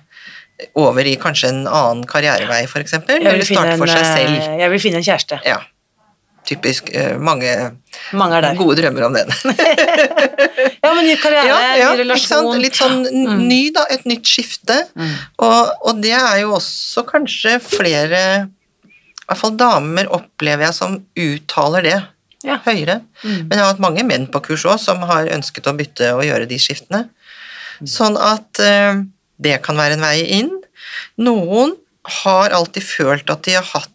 over i kanskje en annen karrierevei, f.eks. Eller starte for seg selv. eh, jeg vil finne en kjæreste. Ja. Typisk. eh, Mange Mange gode drømmer om den. [laughs] Ja, men ny karriere, Ja, ja, ny relasjon. Litt sånn ny, da. Et nytt skifte. Og, og det er jo også kanskje flere I hvert fall damer opplever jeg som uttaler det Ja. høyere. Men jeg har hatt mange menn på kurs òg som har ønsket å bytte og gjøre de skiftene. Sånn at eh, det kan være en vei inn. Noen har alltid følt at de har hatt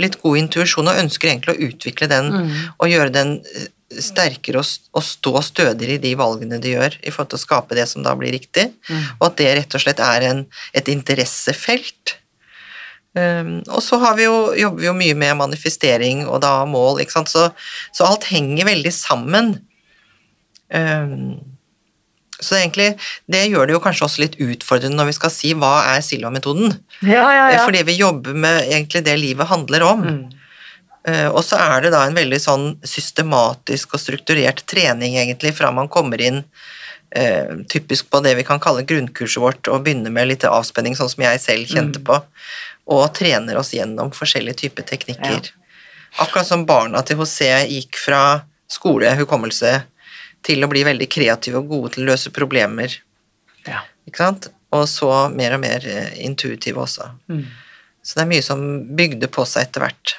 litt god intuisjon og ønsker egentlig å utvikle den og gjøre den eh, sterkere og, og stå stødigere i de valgene de gjør, i forhold til å skape det som da blir riktig, og at det rett og slett er en, et interessefelt. Um, og så har vi jo, jobber vi jo mye med manifestering og da mål, ikke sant? Så, så alt henger veldig sammen. Um, så egentlig, det gjør det jo kanskje også litt utfordrende når vi skal si hva er Silva-metoden. Ja, ja, ja. Fordi vi jobber med egentlig det livet handler om. Eh, og så er det da en veldig sånn systematisk og strukturert trening egentlig fra man kommer inn eh, typisk på det vi kan kalle grunnkurset vårt, og begynner med litt avspenning, sånn som jeg selv kjente på, og trener oss gjennom forskjellige typer teknikker. Akkurat som barna til José gikk fra skole, hukommelse, til å bli veldig kreative og gode til å løse problemer. Ja. Ikke sant? Og så mer og mer eh, intuitive også. Så det er mye som bygde på seg etter hvert.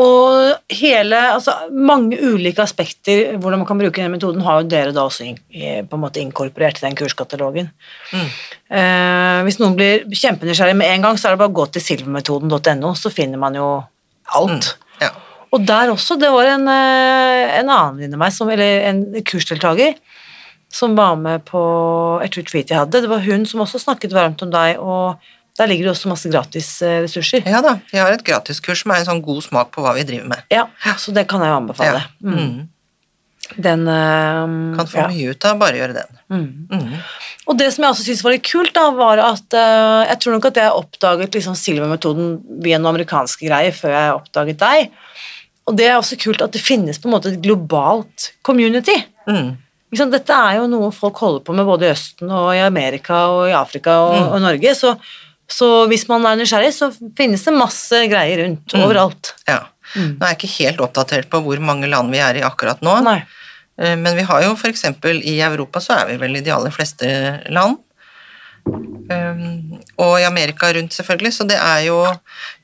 Og hele, altså mange ulike aspekter hvordan man kan bruke den metoden, har jo dere da også eh, på en måte inkorporert i den kurskatalogen. Eh, hvis noen blir kjempenysgjerrig med en gang, så er det bare å gå til silvermetoden.no, så finner man jo alt. Ja. Og der også, det var en, eh, en annen av meg, som, eller en kursdeltaker, som var med på et retreat jeg hadde. Det var hun som også snakket varmt om deg, og der ligger det også masse gratis eh, ja da, vi har et gratiskurs som er en sånn god smak på hva vi driver med. Ja, så det kan jeg jo anbefale. Ja. Mm. Den um, Kan få ja. mye ut av bare gjøre den. Mm. Og det som jeg også syntes var litt kult, da, var at uh, jeg tror nok at jeg oppdaget liksom Silver-metoden via noen amerikanske greier før jeg oppdaget deg. Og det er også kult at det finnes på en måte et globalt community. Mm. Dette er jo noe folk holder på med både i Østen og i Amerika og i Afrika og, Mm. og Norge. Så, så hvis man er nysgjerrig, så finnes det masse greier rundt Mm. overalt. Ja. Nå er jeg ikke helt oppdatert på hvor mange land vi er i akkurat nå, Nei. Eh, men vi har jo for eksempel i Europa så er vi vel i de aller fleste land. Um, og i Amerika rundt, selvfølgelig. Så det er jo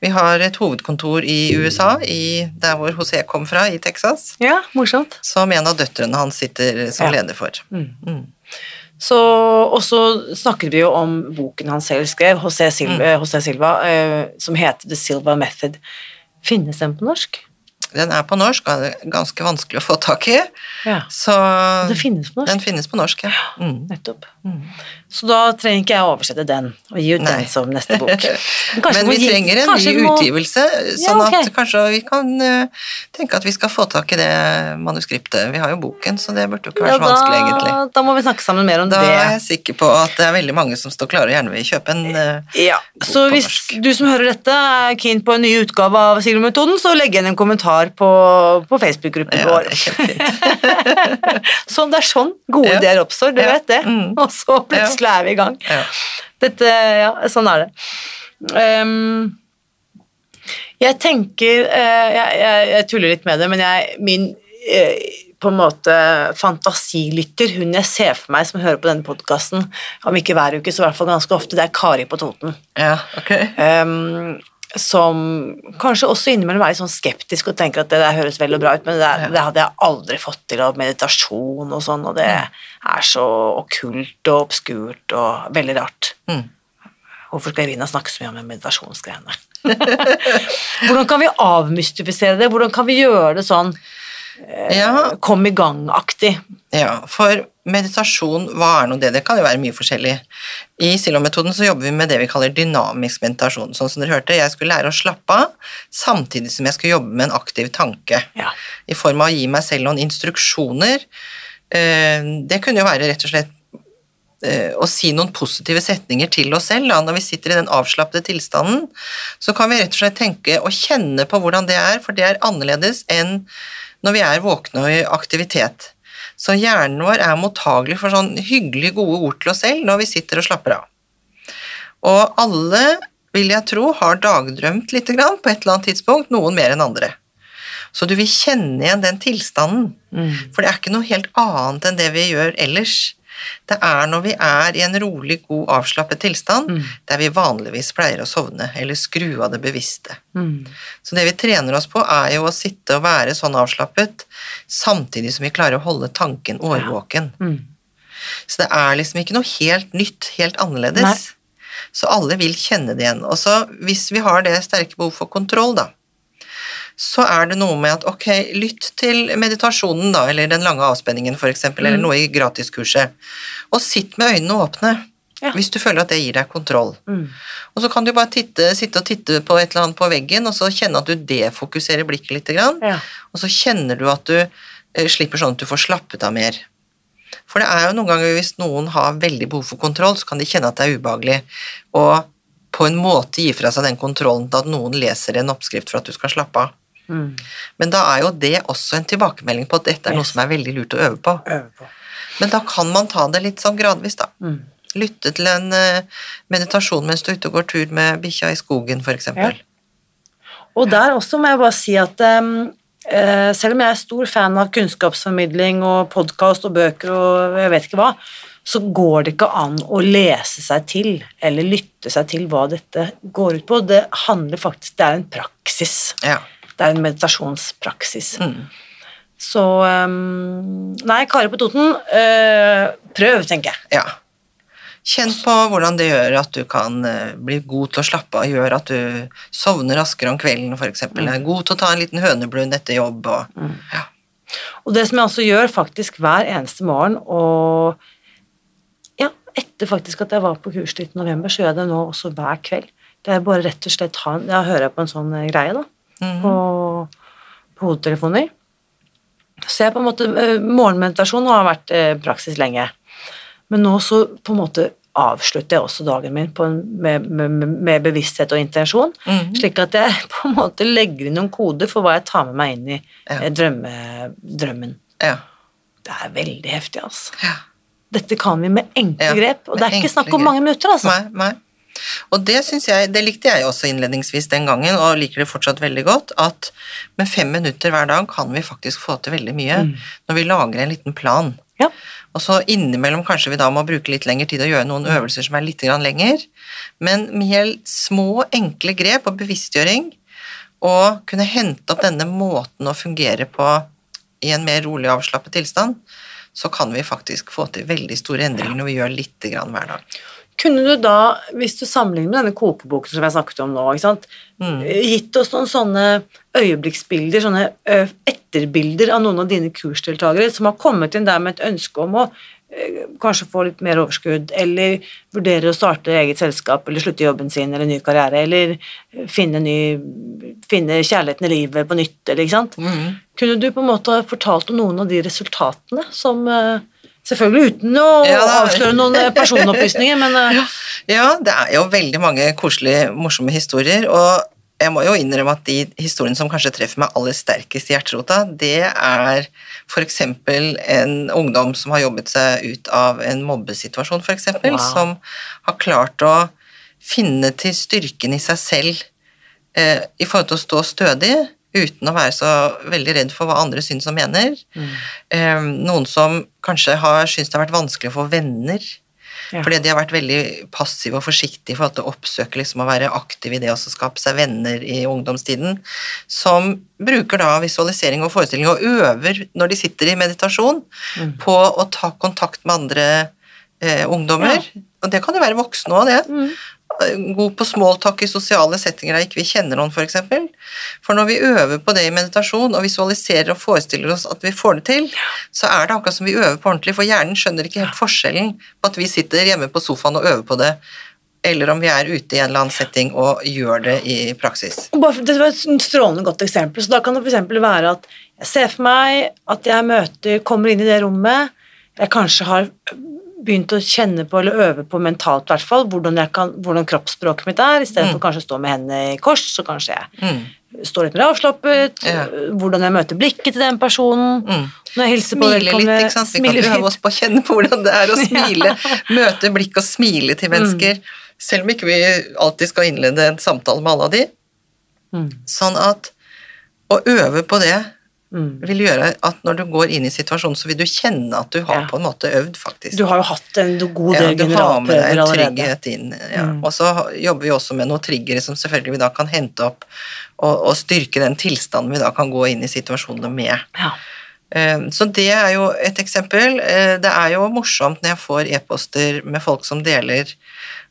Vi har et hovedkontor i USA, i, der hvor José kom fra, i Texas, Ja, morsomt. som en av døtrene hans sitter som Ja. leder for. Mm. Så, og så snakker vi jo om boken han selv skrev, José Silva, José Silva eh, som heter The Silva Method. Finnes den på norsk? Den er på norsk, og er ganske vanskelig å få tak i. Ja. Så Den finnes på norsk? den finnes på norsk, ja. Mm. Så da trenger ikke jeg å oversette den og gi ut Nei. den som neste bok. [laughs] Men vi gi- trenger en ny må- utgivelse, sånn Ja, okay. at kanskje vi kan uh, tenke at vi skal få tak i det manuskriptet. Vi har jo boken, så det burde jo ikke være Ja, så vanskelig, egentlig. da, da må vi snakke sammen mer om Da det. er jeg sikker på at det er veldig mange som står klare og gjerne vil kjøpe en uh, Ja, Så på hvis norsk. du som hører dette er keen på en ny utgave av Silvermetoden, så legg igjen en kommentar på, på Facebook-gruppen Ja, vår. det er kjempefint. [laughs] sånn, det er sånn gode ideer oppstår, du vet det. Mm. [laughs] Så plutselig er vi i gang. Ja. Dette, ja, sånn er det. Um, jeg tenker uh, jeg, jeg, jeg tuller litt med det, men jeg, min uh, på en måte fantasilytter, hun jeg ser for meg som hører på denne podkasten, om ikke hver uke, så i hvert fall ganske ofte, det er Kari på Toten. ja, ok. Ehm, som kanskje også innimellom er litt sånn skeptisk og tenker at det der høres veldig bra ut, men det, der, det hadde jeg aldri fått til, og meditasjon og sånn, og det er så okkult og obskurt og veldig rart. Mm. Hvorfor skal Irina snakke så mye om meditasjonsgreiene? [laughs] Hvordan kan vi avmystifisere det? Hvordan kan vi gjøre det sånn Ja, kom i gang-aktig? Ja, for meditasjon, hva er nå det? Det kan jo være mye forskjellig. I Silo-metoden så jobber vi med det vi kaller dynamisk meditasjon. Sånn som dere hørte, jeg skulle lære å slappe av, samtidig som jeg skulle jobbe med en aktiv tanke. Ja. I form av å gi meg selv noen instruksjoner. Eh, Det kunne jo være rett og slett eh, å si noen positive setninger til oss selv da, når vi sitter i den avslappede tilstanden. Så kan vi rett og slett tenke og kjenne på hvordan det er, for det er annerledes enn når vi er våkne og i aktivitet. Så hjernen vår er mottagelig for sånn hyggelig gode ord til oss selv når vi sitter og slapper av. Og alle, vil jeg tro, har dagdrømt litt grann på et eller annet tidspunkt, noen mer enn andre. Så du vil kjenne igjen den tilstanden. For det er ikke noe helt annet enn det vi gjør ellers. Det er når vi er i en rolig, god, avslappet tilstand, der vi vanligvis pleier å sovne, eller skru av det bevisste. Så det vi trener oss på, er jo å sitte og være sånn avslappet, samtidig som vi klarer å holde tanken årvåken. Så det er liksom ikke noe helt nytt, helt annerledes. Nei. Så alle vil kjenne det igjen. Og så hvis vi har det sterke behov for kontroll, da, så er det noe med at ok, lytt til meditasjonen, da, eller den lange avspenningen f.eks., eksempel, eller noe i gratiskurset, og sitt med øynene åpne. Ja. Hvis du føler at det gir deg kontroll. Og så kan du bare titte, sitte og titte på et eller annet på veggen, og så kjenne at du defokuserer blikket litt, Ja. og så kjenner du at du eh, slipper sånn at du får slappet av mer. For det er jo noen ganger hvis noen har veldig behov for kontroll, så kan de kjenne at det er ubehagelig, og på en måte gi fra seg den kontrollen til at noen leser en oppskrift for at du skal slappe av. Men da er jo det også en tilbakemelding på at dette er noe som er veldig lurt å øve på. Øve på. Men da kan man ta det litt sånn gradvis, da. Mm. Lytte til en eh, meditasjon mens du er ute og går tur med bikkja i skogen, for eksempel. Og der også må jeg bare si at um, selv om jeg er stor fan av kunnskapsformidling og podkast og bøker og jeg vet ikke hva, så går det ikke an å lese seg til eller lytte seg til hva dette går ut på. Det handler faktisk Det er en praksis. Ja. Det er en meditasjonspraksis. Mm. Så um, Nei, Kari på Toten, eh, prøv, tenker jeg. ja. Kjenn på hvordan det gjør at du kan eh, bli god til å slappe av, gjør at du sovner raskere om kvelden, eksempel. Mm. Er god til å ta en liten høneblund etter jobb, og ja. Og det som jeg også gjør faktisk hver eneste morgen, og ja, etter faktisk at jeg var på kurs 19. november, så gjør jeg det nå også hver kveld. Det er bare rett og slett Da hører jeg på en sånn eh, greie, da, på, på hodetelefoner. Så jeg på en måte eh, Morgenmeditasjon har vært eh, praksis lenge. Men nå så på en måte avslutter jeg også dagen min på en, med, med, med bevissthet og intensjon, Mm. slik at jeg [laughs] på en måte legger inn noen koder for hva jeg tar med meg inn i Ja. eh, drømme, drømmen. ja. Det er veldig heftig, altså. ja. Dette kan vi med enkle Ja, grep, og det er ikke snakk om grep. mange minutter, altså. Nei, nei. Og det jeg, det likte jeg også innledningsvis den gangen, og liker det fortsatt veldig godt, at med fem minutter hver dag kan vi faktisk få til veldig mye når vi lager en liten plan. Ja. Og så innimellom kanskje vi da må bruke litt lengre tid og gjøre noen øvelser som er litt lenger, men med helt små, enkle grep og bevisstgjøring, og kunne hente opp denne måten å fungere på i en mer rolig og avslappet tilstand, så kan vi faktisk få til veldig store endringer når vi gjør litt hver dag. Kunne du da, hvis du sammenligner med denne kokeboken som jeg snakket om nå, ikke sant? Mm. gitt oss noen sånne øyeblikksbilder, sånne etterbilder av noen av dine kursdeltakere som har kommet inn der med et ønske om å ø, kanskje få litt mer overskudd, eller vurdere å starte eget selskap, eller slutte jobben sin, eller ny karriere, eller finne, ny, finne kjærligheten i livet på nytt, eller ikke sant? Mm. Kunne du på en måte fortalt om noen av de resultatene som ø, Selvfølgelig uten å Ja, avsløre noen personopplysninger, men [laughs] ø, Ja, det er jo veldig mange koselige, morsomme historier, og jeg må jo innrømme at de historiene som kanskje treffer meg aller sterkest i hjerterota, det er eksempel en ungdom som har jobbet seg ut av en mobbesituasjon, f.eks., Wow. som har klart å finne til styrken i seg selv eh, i forhold til å stå stødig, uten å være så veldig redd for hva andre syns og mener. Eh, noen som kanskje har syntes det har vært vanskelig å få venner, Ja. fordi de har vært veldig passive og forsiktige for å oppsøke liksom, å være aktive i det å skape seg venner i ungdomstiden, som bruker da visualisering og forestilling og øver når de sitter i meditasjon Mm. på å ta kontakt med andre eh, ungdommer. Og det kan jo være voksne òg, det. Mm. God på smalltalk i sosiale settinger der ikke vi kjenner noen, f.eks. For, eksempel. for når vi øver på det i meditasjon og visualiserer og forestiller oss at vi får det til, så er det akkurat som vi øver på ordentlig, for hjernen skjønner ikke helt forskjellen på at vi sitter hjemme på sofaen og øver på det, eller om vi er ute i en eller annen setting og gjør det i praksis. Det var et strålende godt eksempel. Så da kan det f.eks. være at jeg ser for meg at jeg møter, kommer inn i det rommet, jeg kanskje har begynt å kjenne på, eller øve på mentalt i hvert fall, hvordan, jeg kan, hvordan kroppsspråket mitt er, i stedet for kanskje å stå med hendene i kors, så kanskje jeg Mm. står litt mer avslappet, Ja. hvordan jeg møter blikket til den personen, Mm. når jeg hilser på Smile litt, ikke sant. Vi kan smiler øve oss på å kjenne på hvordan det er å [laughs] smile. Møte blikk og smile til mennesker. Selv om ikke vi alltid skal innlede en samtale med alle av de. Mm. Sånn at å øve på det Mm. vil gjøre at når du går inn i situasjonen, så vil du kjenne at du har Ja. på en måte øvd, faktisk. Du har jo hatt en god Ja, du har med deg en trygghet inn. Ja. Mm. Og så jobber vi også med noen triggere som selvfølgelig vi da kan hente opp og, og styrke den tilstanden vi da kan gå inn i situasjonene med. Ja. Eh, Så det er jo et eksempel. Eh, Det er jo morsomt når jeg får e-poster med folk som deler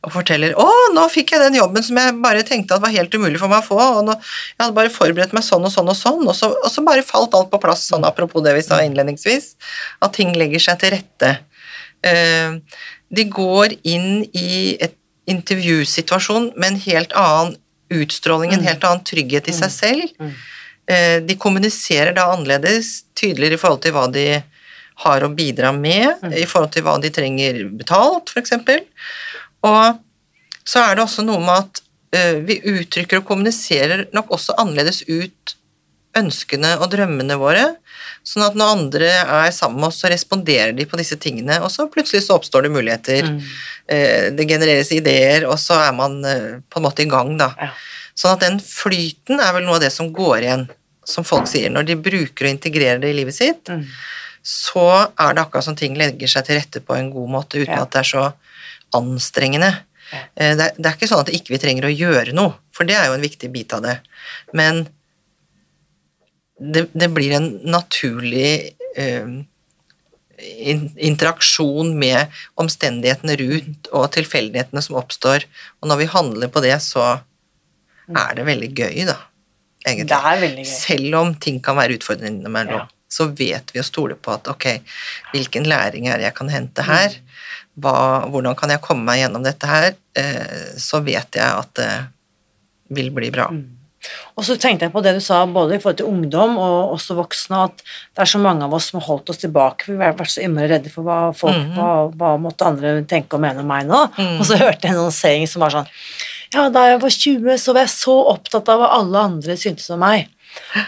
og forteller 'Å, nå fikk jeg den jobben som jeg bare tenkte at var helt umulig for meg å få', og nå, 'jeg hadde bare forberedt meg sånn og sånn og sånn', og så, og så bare falt alt på plass, sånn apropos det vi sa innledningsvis, at ting legger seg til rette. Eh, De går inn i et intervjusituasjon med en helt annen utstråling, en helt annen trygghet i seg selv. Mm. Eh, De kommuniserer da annerledes, tydeligere i forhold til hva de har å bidra med, i forhold til hva de trenger betalt, f.eks. Og så er det også noe med at eh, vi uttrykker og kommuniserer nok også annerledes ut ønskene og drømmene våre, sånn at når andre er sammen med oss, så responderer de på disse tingene, og så plutselig så oppstår det muligheter. Mm. Eh, Det genereres ideer, og så er man eh, på en måte i gang, da. Ja. Sånn at den flyten er vel noe av det som går igjen, som folk sier. Når de bruker og integrerer det i livet sitt, Mm. så er det akkurat som ting legger seg til rette på en god måte, uten Ja. at det er så anstrengende. Eh, Det er, det er ikke sånn at ikke vi trenger å gjøre noe, for det er jo en viktig bit av det. Men det, det blir en naturlig eh, in, interaksjon med omstendighetene rundt og tilfeldighetene som oppstår, og når vi handler på det, så er det veldig gøy, da. Egentlig. Det er veldig gøy. Selv om ting kan være utfordrende innimellom, Ja. så vet vi å stole på at ok, hvilken læring er det jeg kan hente her? Hva, hvordan kan jeg komme meg gjennom dette her? Eh, så vet jeg at det vil bli bra. Mm. Og så tenkte jeg på det du sa både i forhold til ungdom og også voksne, at det er så mange av oss som har holdt oss tilbake, for vi har vært så innmari redde for hva folk, Mhm. hva, hva måtte andre tenke og mene om meg nå. Mm. Og så hørte jeg noen annonsering som var sånn Ja, da jeg var 20, så var jeg så opptatt av hva alle andre syntes om meg.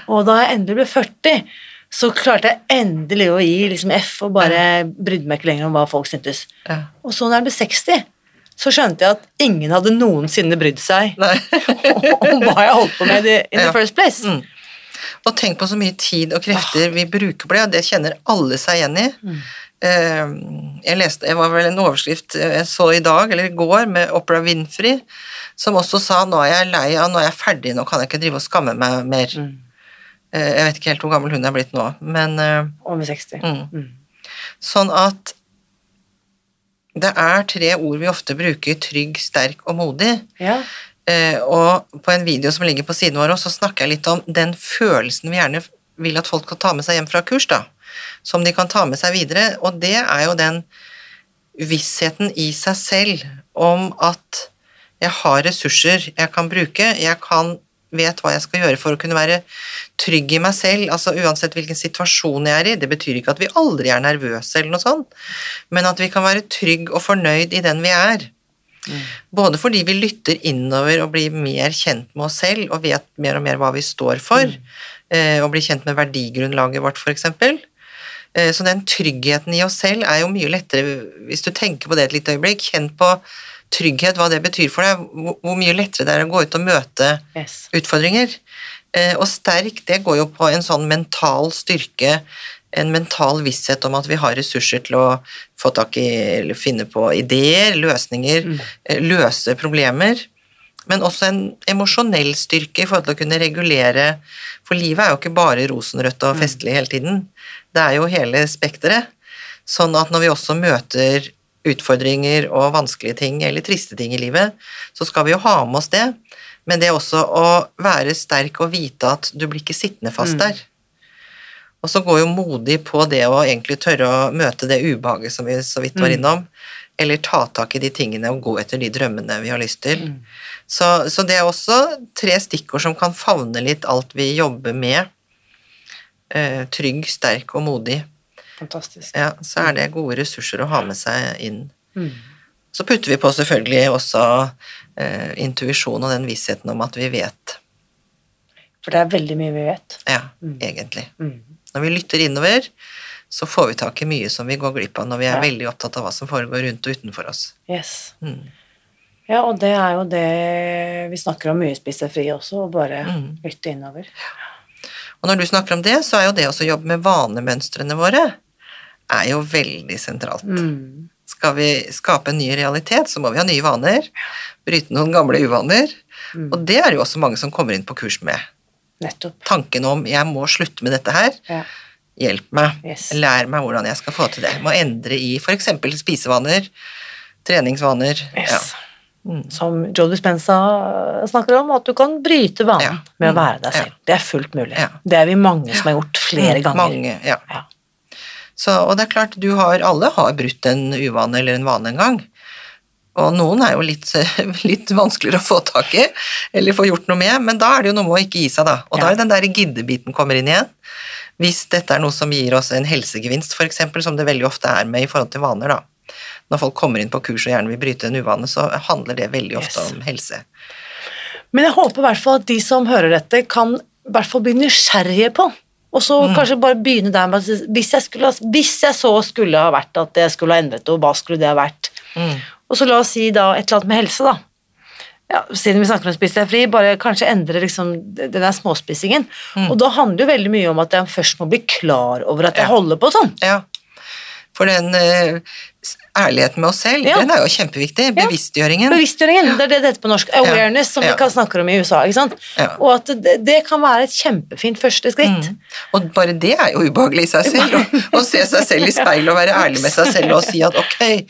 Og da jeg endelig ble 40, så klarte jeg endelig å gi liksom F og bare brydde meg ikke lenger om hva folk syntes. Ja. Og så når jeg ble 60, så skjønte jeg at ingen hadde noensinne brydd seg [laughs] om hva jeg holdt på med in the Ja. first place. Mm. Og tenk på så mye tid og krefter vi bruker på det, og det kjenner alle seg igjen i. Mm. Eh, Jeg leste, det var vel en overskrift jeg så i dag, eller i går, med Opera Winfrey, som også sa 'nå er jeg lei av, nå er jeg ferdig, nå kan jeg ikke drive og skamme meg mer'. Mm. Eh, Jeg vet ikke helt hvor gammel hun er blitt nå, men eh, Over 60. Mm. Mm. Sånn at det er tre ord vi ofte bruker, trygg, sterk og modig. Ja. Eh, og på en video som ligger på siden vår, også, så snakker jeg litt om den følelsen vi gjerne vil at folk skal ta med seg hjem fra kurs, da. Som de kan ta med seg videre. Og det er jo den vissheten i seg selv om at jeg har ressurser jeg kan bruke, jeg kan vet hva jeg skal gjøre for å kunne være trygg i meg selv, altså uansett hvilken situasjon jeg er i. Det betyr ikke at vi aldri er nervøse eller noe sånt, men at vi kan være trygg og fornøyd i den vi er. Både fordi vi lytter innover og blir mer kjent med oss selv og vet mer og mer hva vi står for, eh, og blir kjent med verdigrunnlaget vårt, f.eks. Eh, Så den tryggheten i oss selv er jo mye lettere, hvis du tenker på det et lite øyeblikk, kjenn på trygghet, hva det betyr for deg, hvor mye lettere det er å gå ut og møte Yes. utfordringer. Eh, Og sterk, det går jo på en sånn mental styrke, en mental visshet om at vi har ressurser til å få tak i, eller finne på ideer, løsninger, mm. løse problemer. Men også en emosjonell styrke i forhold til å kunne regulere, for livet er jo ikke bare rosenrødt og festlig hele tiden. Det er jo hele spekteret. Sånn at når vi også møter utfordringer og vanskelige ting, eller triste ting i livet, så skal vi jo ha med oss det. Men det er også å være sterk og vite at du blir ikke sittende fast der. Og så går jo modig på det å egentlig tørre å møte det ubehaget som vi så vidt var innom, eller ta tak i de tingene og gå etter de drømmene vi har lyst til. Så, så det er også tre stikkord som kan favne litt alt vi jobber med. Eh, trygg, sterk og modig. Fantastisk. Ja, så er det gode ressurser å ha med seg inn. Mm. Så putter vi på selvfølgelig også eh, intuisjon og den vissheten om at vi vet. For det er veldig mye vi vet. Ja, egentlig. Mm. Når vi lytter innover, så får vi tak i mye som vi går glipp av når vi er Ja. veldig opptatt av hva som foregår rundt og utenfor oss. Yes. Mm. Ja, og det er jo det vi snakker om mye i Spis deg fri også, å bare Mm. lytte innover. Og når du snakker om det, så er jo det også å jobbe med vanemønstrene våre er jo veldig sentralt. Mm. Skal vi skape en ny realitet, så må vi ha nye vaner. Bryte noen gamle uvaner. Mm. Og det er jo også mange som kommer inn på kurs med. Nettopp. Tanken om 'jeg må slutte med dette her', Ja. hjelp meg. Yes. Lær meg hvordan jeg skal få til det. Jeg må endre i f.eks. spisevaner, treningsvaner. Ja. Yes. Som Joe Dispenza eh, snakker om, at du kan bryte vanen Ja. med å Mm. være deg Ja. selv. Det er fullt mulig. Ja. Det er vi mange som har gjort flere Mm, ganger. Mange, ja. Ja. Så, og det er klart, du har, alle har brutt en uvane eller en vane en gang. Og noen er jo litt, [laughs] litt vanskeligere å få tak i, eller få gjort noe med, men da er det jo noe med å ikke gi seg, da. Og da er den der giddebiten kommer inn igjen. Hvis dette er noe som gir oss en helsegevinst, f.eks., som det veldig ofte er med i forhold til vaner, da. Når folk kommer inn på kurs og gjerne vil bryte en uvane, så handler det veldig ofte Yes. om helse. Men jeg håper i hvert fall at de som hører dette, kan i hvert fall bli nysgjerrige på. Og så Mm. kanskje bare begynne der med at hvis jeg, skulle, hvis jeg så skulle ha vært at jeg skulle ha endret noe, hva skulle det ha vært? Mm. Og så la oss si da et eller annet med helse, da. Ja, siden vi snakker om spis deg fri, bare kanskje endre liksom den der småspisingen. Mm. Og da handler det veldig mye om at jeg først må bli klar over at jeg Ja. holder på sånn. Ja. For den eh, ærligheten med oss selv, Ja. den er jo kjempeviktig. Bevisstgjøringen. Bevisstgjøringen, det er det det heter på norsk. Awareness, som Ja. vi kan snakker om i USA. ikke sant? Ja. Og at det, det kan være et kjempefint første skritt. Mm. Og bare det er jo ubehagelig i seg selv. Å, se seg selv i speilet og være ærlig med seg selv og si at ok,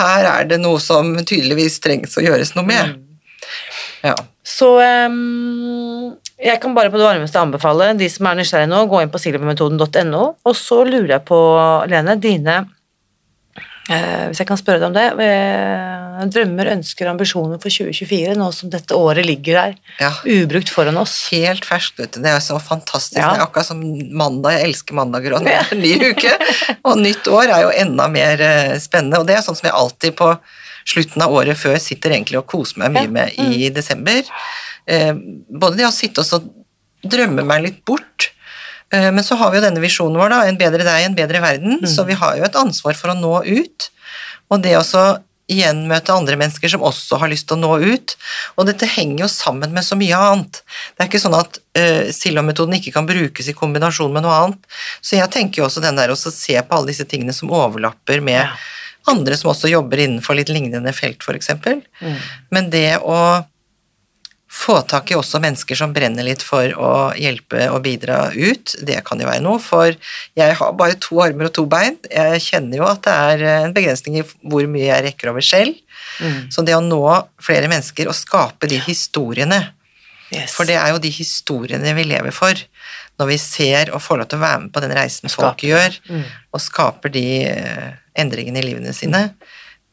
her er det noe som tydeligvis trengs å gjøres noe med. Ja. Så ehm, jeg kan bare på det varmeste anbefale de som er nysgjerrige nå, gå inn på silvermetoden.no, og så lurer jeg på, Lene, dine eh, Hvis jeg kan spørre deg om det. Eh, drømmer, ønsker, ambisjoner for 2024, nå som dette året ligger der ja. ubrukt foran oss. Helt ferskt, vet du. Det er så fantastisk. Ja. Det er akkurat som mandag. Jeg elsker mandager, og en ny uke. Og nytt år er jo enda mer eh, spennende. Og det er sånn som jeg alltid på slutten av året før sitter egentlig og koser meg mye med i desember. Eh, både det å sitte og så drømme meg litt bort, eh, men så har vi jo denne visjonen vår, da, en bedre deg, en bedre verden, så vi har jo et ansvar for å nå ut. Og det også igjen møte andre mennesker som også har lyst til å nå ut. Og dette henger jo sammen med så mye annet. Det er ikke sånn at uh, Silva-metoden ikke kan brukes i kombinasjon med noe annet. Så jeg tenker jo også den der å se på alle disse tingene som overlapper med Ja. andre som også jobber innenfor litt lignende felt, f.eks. Mm. Men det å få tak i også mennesker som brenner litt for å hjelpe og bidra ut, det kan jo være noe, for jeg har bare to armer og to bein. Jeg kjenner jo at det er en begrensning i hvor mye jeg rekker over selv. Mm. Så det å nå flere mennesker og skape de historiene, Yes. for det er jo de historiene vi lever for, når vi ser og får lov til å være med på den reisen folk Skaper. gjør, Mm. og skaper de eh, endringene i livene sine,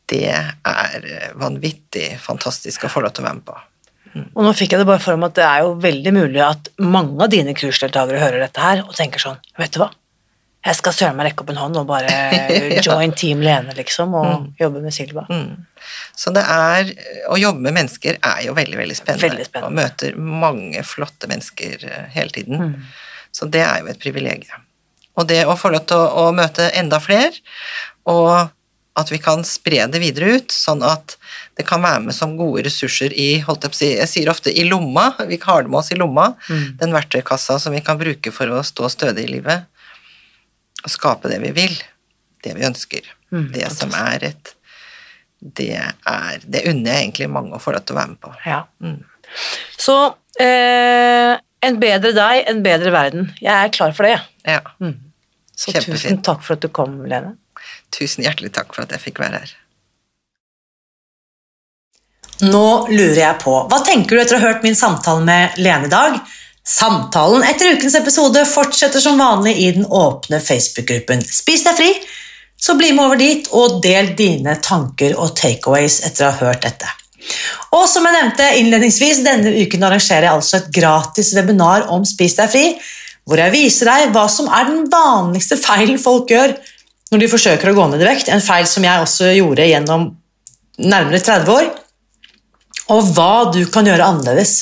det er eh, vanvittig fantastisk å få lov til å være med på. Og nå fikk jeg det bare for meg at det er jo veldig mulig at mange av dine kursdeltakere hører dette her og tenker sånn, vet du hva, jeg skal søren meg rekke opp en hånd og bare [laughs] join Team Lene, liksom, og jobbe med Silva. Mm. Så det er Å jobbe med mennesker er jo veldig, veldig spennende. Veldig spennende. Og møter mange flotte mennesker eh, hele tiden. Mm. Så det er jo et privilegium. Og det å få lov til å, å møte enda flere, og at vi kan spre det videre ut, sånn at det kan være med som gode ressurser i holdt jeg, på jeg sier ofte i lomma, vi har det med oss i lomma, Mm. den verktøykassa som vi kan bruke for å stå stødig i livet, og skape det vi vil, det vi ønsker. Mm, det som er et det er Det unner jeg egentlig mange å få lov til å være med på. Ja. Mm. Så eh, en bedre deg, en bedre verden. Jeg er klar for det. Ja. Så Kjempefint. tusen takk for at du kom, Lene. Tusen hjertelig takk for at jeg fikk være her. Nå lurer jeg på, hva tenker du etter å ha hørt min samtale med Lene i dag? Samtalen etter ukens episode fortsetter som vanlig i den åpne Facebook-gruppen Spis deg fri. Så bli med over dit og del dine tanker og takeaways etter å ha hørt dette. Og som jeg nevnte innledningsvis, denne uken arrangerer jeg altså et gratis webinar om Spis deg fri, hvor jeg viser deg hva som er den vanligste feilen folk gjør når de forsøker å gå ned i vekt, en feil som jeg også gjorde gjennom nærmere 30 år, og hva du kan gjøre annerledes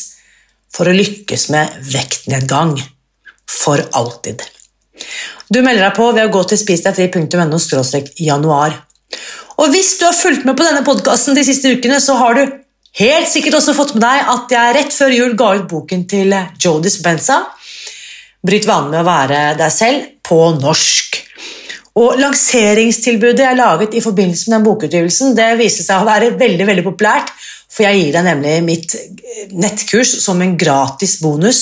for å lykkes med vektnedgang for alltid. Du melder deg på ved å gå til spisdegfri.no januar. Og hvis du har fulgt med på denne podkasten de siste ukene, så har du helt sikkert også fått med deg at jeg rett før jul ga ut boken til Joe Dispenza, Bryt vanen med å være deg selv på norsk. Og Lanseringstilbudet jeg laget i forbindelse med den bokutgivelsen, det viste seg å være veldig veldig populært, for jeg gir deg nemlig mitt nettkurs som en gratis bonus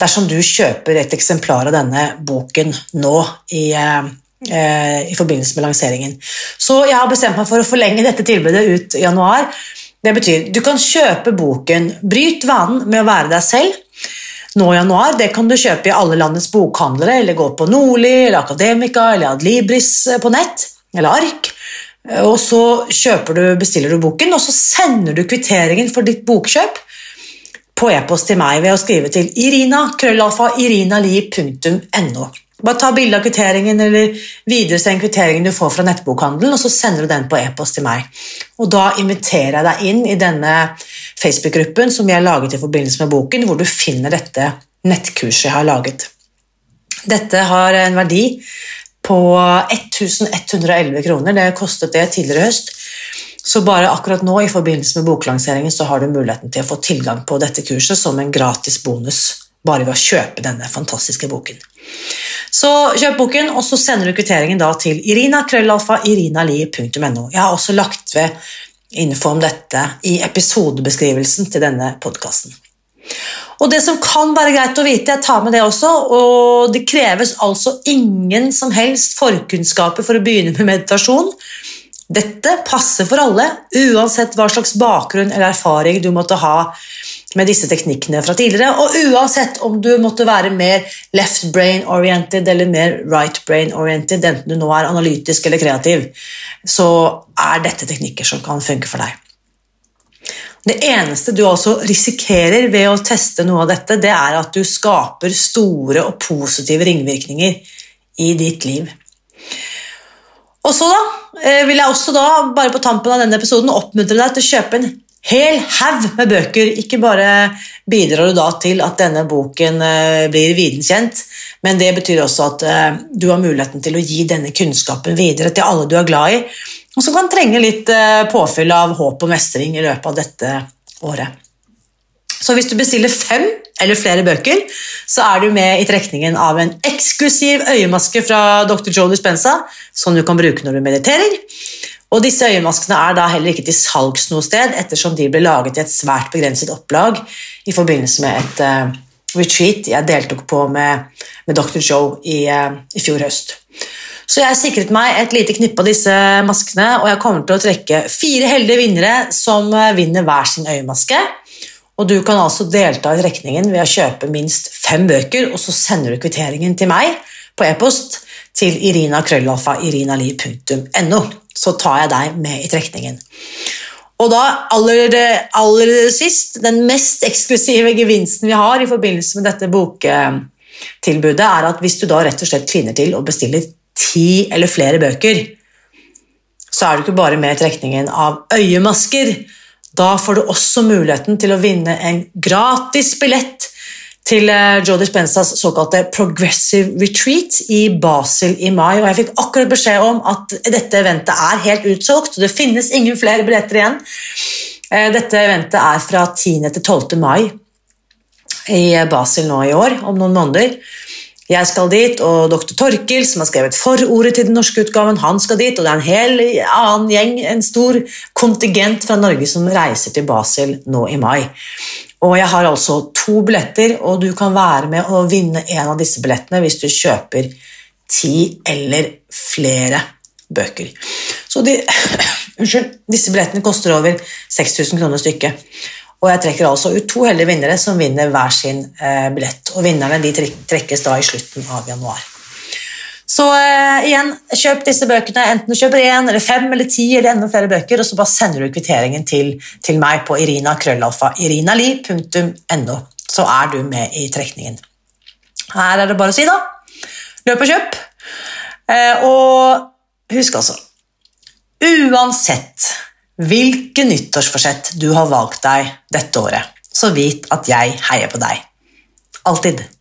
dersom du kjøper et eksemplar av denne boken nå i, eh, i forbindelse med lanseringen. Så jeg har bestemt meg for å forlenge dette tilbudet ut i januar. Det betyr du kan kjøpe boken 'Bryt vanen med å være deg selv' nå i januar. Det kan du kjøpe i alle landets bokhandlere, eller gå på Nordli, eller Akademika eller Adlibris på nett, eller ark. Og så du, bestiller du boken, og så sender du kvitteringen for ditt bokkjøp på e-post til meg ved å skrive til irinali.no. Bare ta bilde av kvitteringen eller videresend kvitteringen du får fra nettbokhandelen, og så sender du den på e-post til meg. Og Da inviterer jeg deg inn i denne Facebook-gruppen som vi har laget i forbindelse med boken, hvor du finner dette nettkurset jeg har laget. Dette har en verdi på 1111 kroner. Det kostet det tidligere i høst. Så bare akkurat nå i forbindelse med boklanseringen så har du muligheten til å få tilgang på dette kurset som en gratis bonus bare ved å kjøpe denne fantastiske boken. Så kjøp boken, og så sender du kvitteringen da til irina.krøllalfa.irinali.no. Jeg har også lagt ved info om dette i episodebeskrivelsen til denne podkasten. Og det som kan være greit å vite, jeg tar med det også, og det kreves altså ingen som helst forkunnskaper for å begynne med meditasjon. Dette passer for alle, uansett hva slags bakgrunn eller erfaring du måtte ha med disse teknikkene fra tidligere, og uansett om du måtte være mer left brain-oriented eller mer right brain-oriented, enten du nå er analytisk eller kreativ, så er dette teknikker som kan funke for deg. Det eneste du altså risikerer ved å teste noe av dette, det er at du skaper store og positive ringvirkninger i ditt liv. Og så da, eh, vil jeg også da, bare på tampen av denne episoden oppmuntre deg til å kjøpe en hel haug med bøker. Ikke bare bidrar du da til at denne boken blir blir videnskjent, men det betyr også at eh, du har muligheten til å gi denne kunnskapen videre til alle du er glad i, og som kan trenge litt påfyll av håp og mestring i løpet av dette året. Så hvis du bestiller fem eller flere bøker, så er du med i trekningen av en eksklusiv øyemaske fra Dr. Joe Dispenza, som du kan bruke når du mediterer. Og disse øyemaskene er da heller ikke til salgs noe sted, ettersom de ble laget i et svært begrenset opplag i forbindelse med et uh, retreat jeg deltok på med, med Dr. Joe i, uh, i fjor høst. Så jeg sikret meg et lite knippe av disse maskene, og jeg kommer til å trekke fire heldige vinnere som eh, vinner hver sin øyemaske. Og du kan altså delta i trekningen ved å kjøpe minst fem bøker, og så sender du kvitteringen til meg på e-post til irina.krøllalfa.irinali.no. Så tar jeg deg med i trekningen. Og da aller, aller sist, den mest eksklusive gevinsten vi har i forbindelse med dette boktilbudet, er at hvis du da rett og slett kliner til og bestiller ti eller flere bøker, så er du ikke bare med i trekningen av øyemasker, da får du også muligheten til å vinne en gratis billett til eh, Joe Dispensas såkalte Progressive Retreat i Basel i mai. Og jeg fikk akkurat beskjed om at dette eventet er helt utsolgt, og det finnes ingen flere billetter igjen. Eh, dette eventet er fra 10. til 12. mai i Basel nå i år, om noen måneder. Jeg skal dit, og dr. Torkil, som har skrevet forordet til den norske utgaven, han skal dit, og det er en hel annen gjeng, en stor kontingent fra Norge som reiser til Basel nå i mai. Og jeg har altså to billetter, og du kan være med og vinne en av disse billettene hvis du kjøper ti eller flere bøker. Så de, [coughs] unnskyld, disse billettene koster over 6000 kroner stykket. Og jeg trekker altså ut to heldige vinnere som vinner hver sin eh, billett. Og vinnerne de trekkes da i slutten av januar. Så eh, igjen, kjøp disse bøkene. Enten du kjøper én eller fem eller ti eller enda flere bøker, og så bare sender du kvitteringen til, til meg på irina irinali.no. Så er du med i trekningen. Her er det bare å si, da. Løp og kjøp. Eh, og husk altså Uansett hvilke nyttårsforsett du har valgt deg dette året, så vit at jeg heier på deg. Alltid.